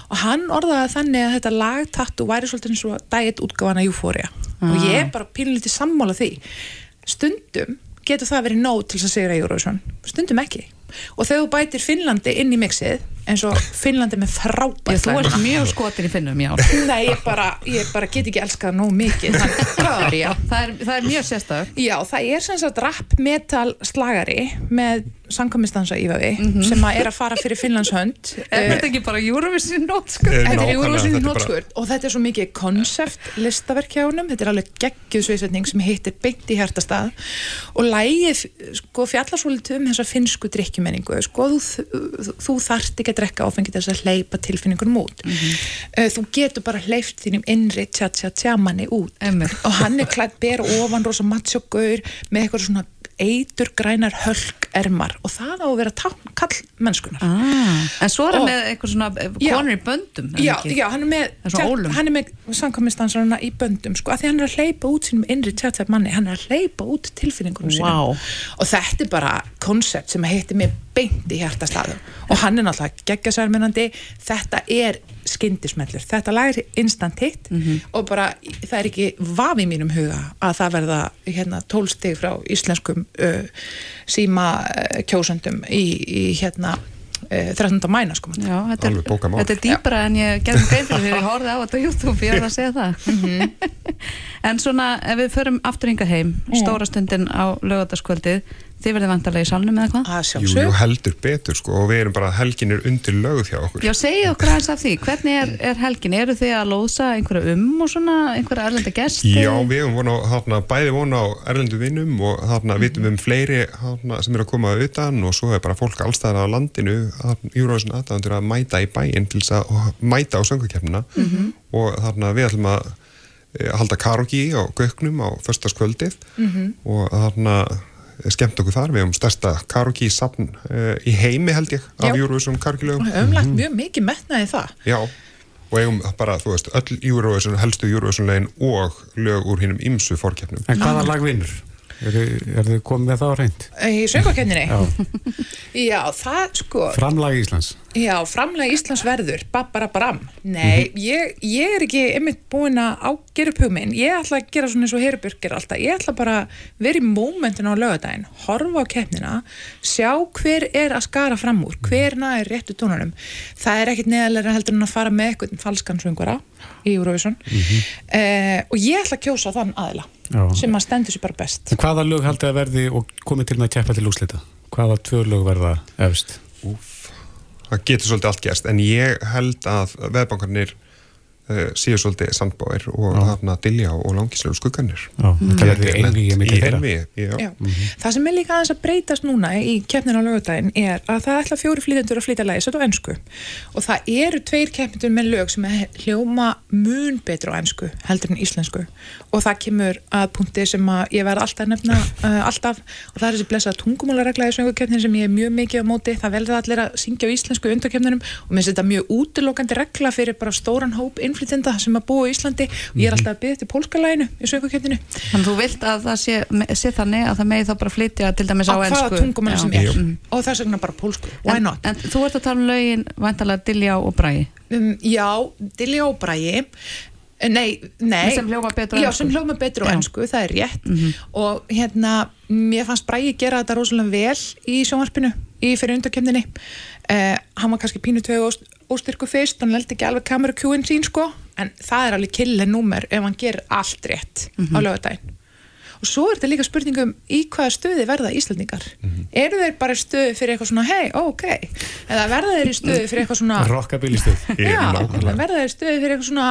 og hann orðaði þannig að þetta lag Tattoo væri svolítið eins og dæget útgáfana Euphoria. Og Ah. ég er bara pínlítið sammála því. Stundum getur það verið nóg til þess að sigra Eurovision stundum ekki. Og þegar þú bætir Finnlandi inn í mixið eins og Finnlandi með frábært þú ert mjög skotin í finnum, já. Nei, ég bara, ég bara get ekki elskað nóg mikið. Það er það er, það er mjög sérstök Já, það er sem sagt rap metal slagari með samkomistansa ífaði Mhm. sem að er að fara fyrir Finnlands hönd. Er þetta ekki bara Eurovision nótskur? Þetta er nákvæmlega, Eurovision þetta er bara- nótskurt og þetta er svo mikið konsept listaverk hjá honum, þetta er alveg geggjuð sviðsetning sem hittir beint í hjartastað. Og lægið sko fjallar svolítið um þessa finnsku drikkjumenningu sko þú, þú, þú þarft ekki að drekka áfengi þess að hleypa tilfinningunum út. Uh, þú getur bara hleyft þínum innri tja tja tja manni út. Einmitt. og hann er klætt ber ofan rosa matsjókaur með eitthvað svona eitur grænar hölkermar og það á að vera kall mennskunar ah, En svo er hann Og- með eitthvað svona eh, Já. konur í böndum Já, já, hann er með, hann er með samkvæmistansarana í böndum sko, að því hann er að hleypa út sínum innri tjáttæð manni, hann er að hleypa út tilfinningunum sínum. Vá. og þetta er bara koncept sem heitir mig beint í hjartastaðu og hann er náttúrulega geggjasærmennandi þetta er skyndismellur þetta lag er instant hit Mhm. og bara það er ekki vafi í mínum huga að það verða hérna tólstig frá íslenskum uh, síma uh, kjósöndum í, í hérna uh, 13. mæna sko Já, þetta er, þetta er dýpra en ég gerðum grein fyrir þegar ég horfði á þetta á YouTube, ég var að segja það Mhm. En svona, ef við förum aftur hingað heim, stóra stundin á lögataskvöldið, þið verðið vantarlega í salnum eða hvað? að Jú, sjálfsög jú, heldur betur sko og við erum bara helgin er undir lögð hjá okkur Já, segið okkur aðeins af því, hvernig er, er helgin? Eru þið að lóðsa einhverja um og svona, einhverja erlenda gesti? Já, við höfum vona þarna, bæði vona á erlendu vinnum og þarna vitum um fleiri þarna, sem eru að koma utan og svo er bara fólk allstæðar á landinu Júróðsson aðdæðandur að mæta í bæinn til þess að mæta á söngukefnina og þarna við ætlum að eh, halda karaoke á göknum á föstaskvöldið Mhm. og þarna skemmt okkur þar, við hefum stærsta karaoke safn uh, í heimi held ég af Já. Eurovision karaoke lögum Öfumlegt mjög mikið metnaði það. Já, og eigum bara, þú veist, öll Eurovision, helstu Eurovision legin og lög úr hinnum ymsu fórkeppnum. En hvaða lag vinnur? Er, er þið komið með það á reynd? Í söngvakenninni? Já. Já, það sko, Framlag Íslands já, framlega Íslands verður, babbarabbaram. Nei, Mhm. ég, ég er ekki einmitt búin að ágera upp hugminn. Ég ætla að gera svona eins og Herubjörg gerir alltaf. Ég ætla bara að vera í mómentin á lögadaginn, horfa á keppnina, sjá hver er að skara fram úr, hver næri réttu tónunum. Það er ekkit neðalega heldur en að fara með eitthvað falskan söngvara í Eurovision. Eh, og ég ætla að kjósa þann aðila Já. sem að stendur sér bara best. En hvaða lög haldið að verði og komið til með að keppa til úslita? Hvaða tvö lög verða efst? Það getur svolítið allt gerst, en ég held að veðbankarnir uh, séu svolítið sandbáir og þarna Dilja og langislegu skugganir. Í þeirra. einvígi, já. Já. Það sem er líka aðeins að breytast núna í keppnin á lögudaginn er að það ætla fjóri flýtendur að flytja lægi, þetta á ennsku og það eru tveir keppnendur með lög sem er hljóma mun betur á ennsku heldur en íslensku og það kemur að punkti sem að ég verð alltaf að nefna uh, alltaf og það er þessi blessað tungumálaregla í söngukeppnin sem ég er mjög mikið á móti það velður allir að syngja á íslensku þetta innflytenda sem að búa í Íslandi og ég er alltaf að byggja til pólska læginu í söngukeppninu Þannig þú vilt að það sé, sé þannig að það megi þá bara flytja til dæmis á, á hvaða ensku. tungumáli Já. sem er. Mm. og þess vegna bara pólsku, why en, not? en þú ert að tala um lögin vantalega Dilljá og Bragi. Um, já, Dilja og Bragi. Nei, nei. Sem hljóma betur á já, ensku. sem hljóma betur á Já. ennsku, það er rétt. Og hérna, mér fannst Bragi gera þetta rosalega vel í sjónvarpinu í fyrir undakemninni uh, hann var kannski pínu tvegu óstyrku fyrst hann leldi ekki alveg kameru kjúin sín sko. En það er alveg kille númer ef hann gerir allt rétt á lögadaginn og svo er þetta líka spurningum í hvaða stöði verða Íslandingar eru þeir bara í stöði fyrir eitthvað svona hei, ok, eða verða þeir í stöði fyrir eitthvað svona Já, verða þeir stöði fyrir eitthvað svona,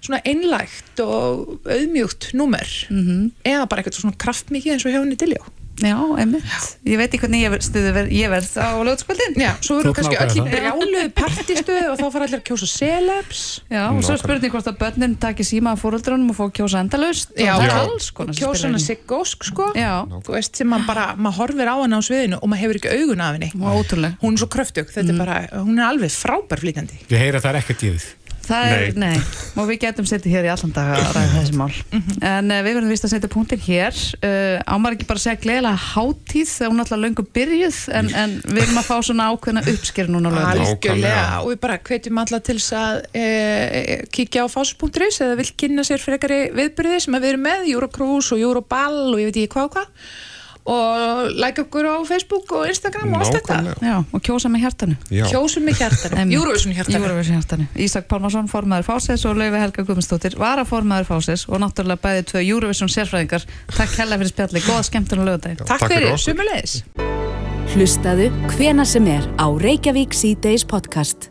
svona einlægt og auðmjúkt númer. Eða bara eitthvað svona kraftmikið eins og hjá henni Diljó Já, einmitt. Ég veit ekki hvernig ég ver- stuði ver, ég verð á lögutskvöldin. Já, svo ert kannski öll í nákvæmlega brjálu partistöðu og þá fara allir að kjósa celebs. Já, og svo spurning hvort að börnin taki síma af fóruldrunum og fá kjósa endalaust. Já, og alls sem kjósa hana inn. í. Siggosk sko. Já, þú veist, sem maður bara, maður horfir á hana á sviðinu og maður hefur ekki augun af henni. Og ótrúlega. hún er svo kröftug, þetta er bara, hún er alveg frábær flýtandi Ég heyra að það er ekkert gefið Það er, nei, og við getum setið hér í allan dag að ræða þessi mál. En uh, við verðum vist að setja punktin hér. Uh, ámar ekki bara að segja gleðilega hátíð þegar hún alltaf löngu byrjuð, en, en við erum að fá svona ákveðna uppsker núna algjörlega. Og við bara hvetjum alla til þess að e, kíkja á fásus.is eða vil kynna sér frekari viðbyrði sem að við erum með, Eurocruise og Euroball og ég veit ekki hvað og hvað og like okkur á Facebook og Instagram og allt þetta. Já, og kjósa með hjartanu. Já. kjósum með hjartanu. Eurovision hjartanu. Ísak Pálmarsson, formaður Fáses og Laufi Helga Guðmundsdóttir, varaformaður Fáses og náttúrulega bæði tvö Eurovision sérfræðingar. Takk hella fyrir spjalli, góða skemmtun og lögadaginn. Takk, Takk fyrir sumulegis Hlustaðu hvena sem er á Reykjavík C-Days podcast.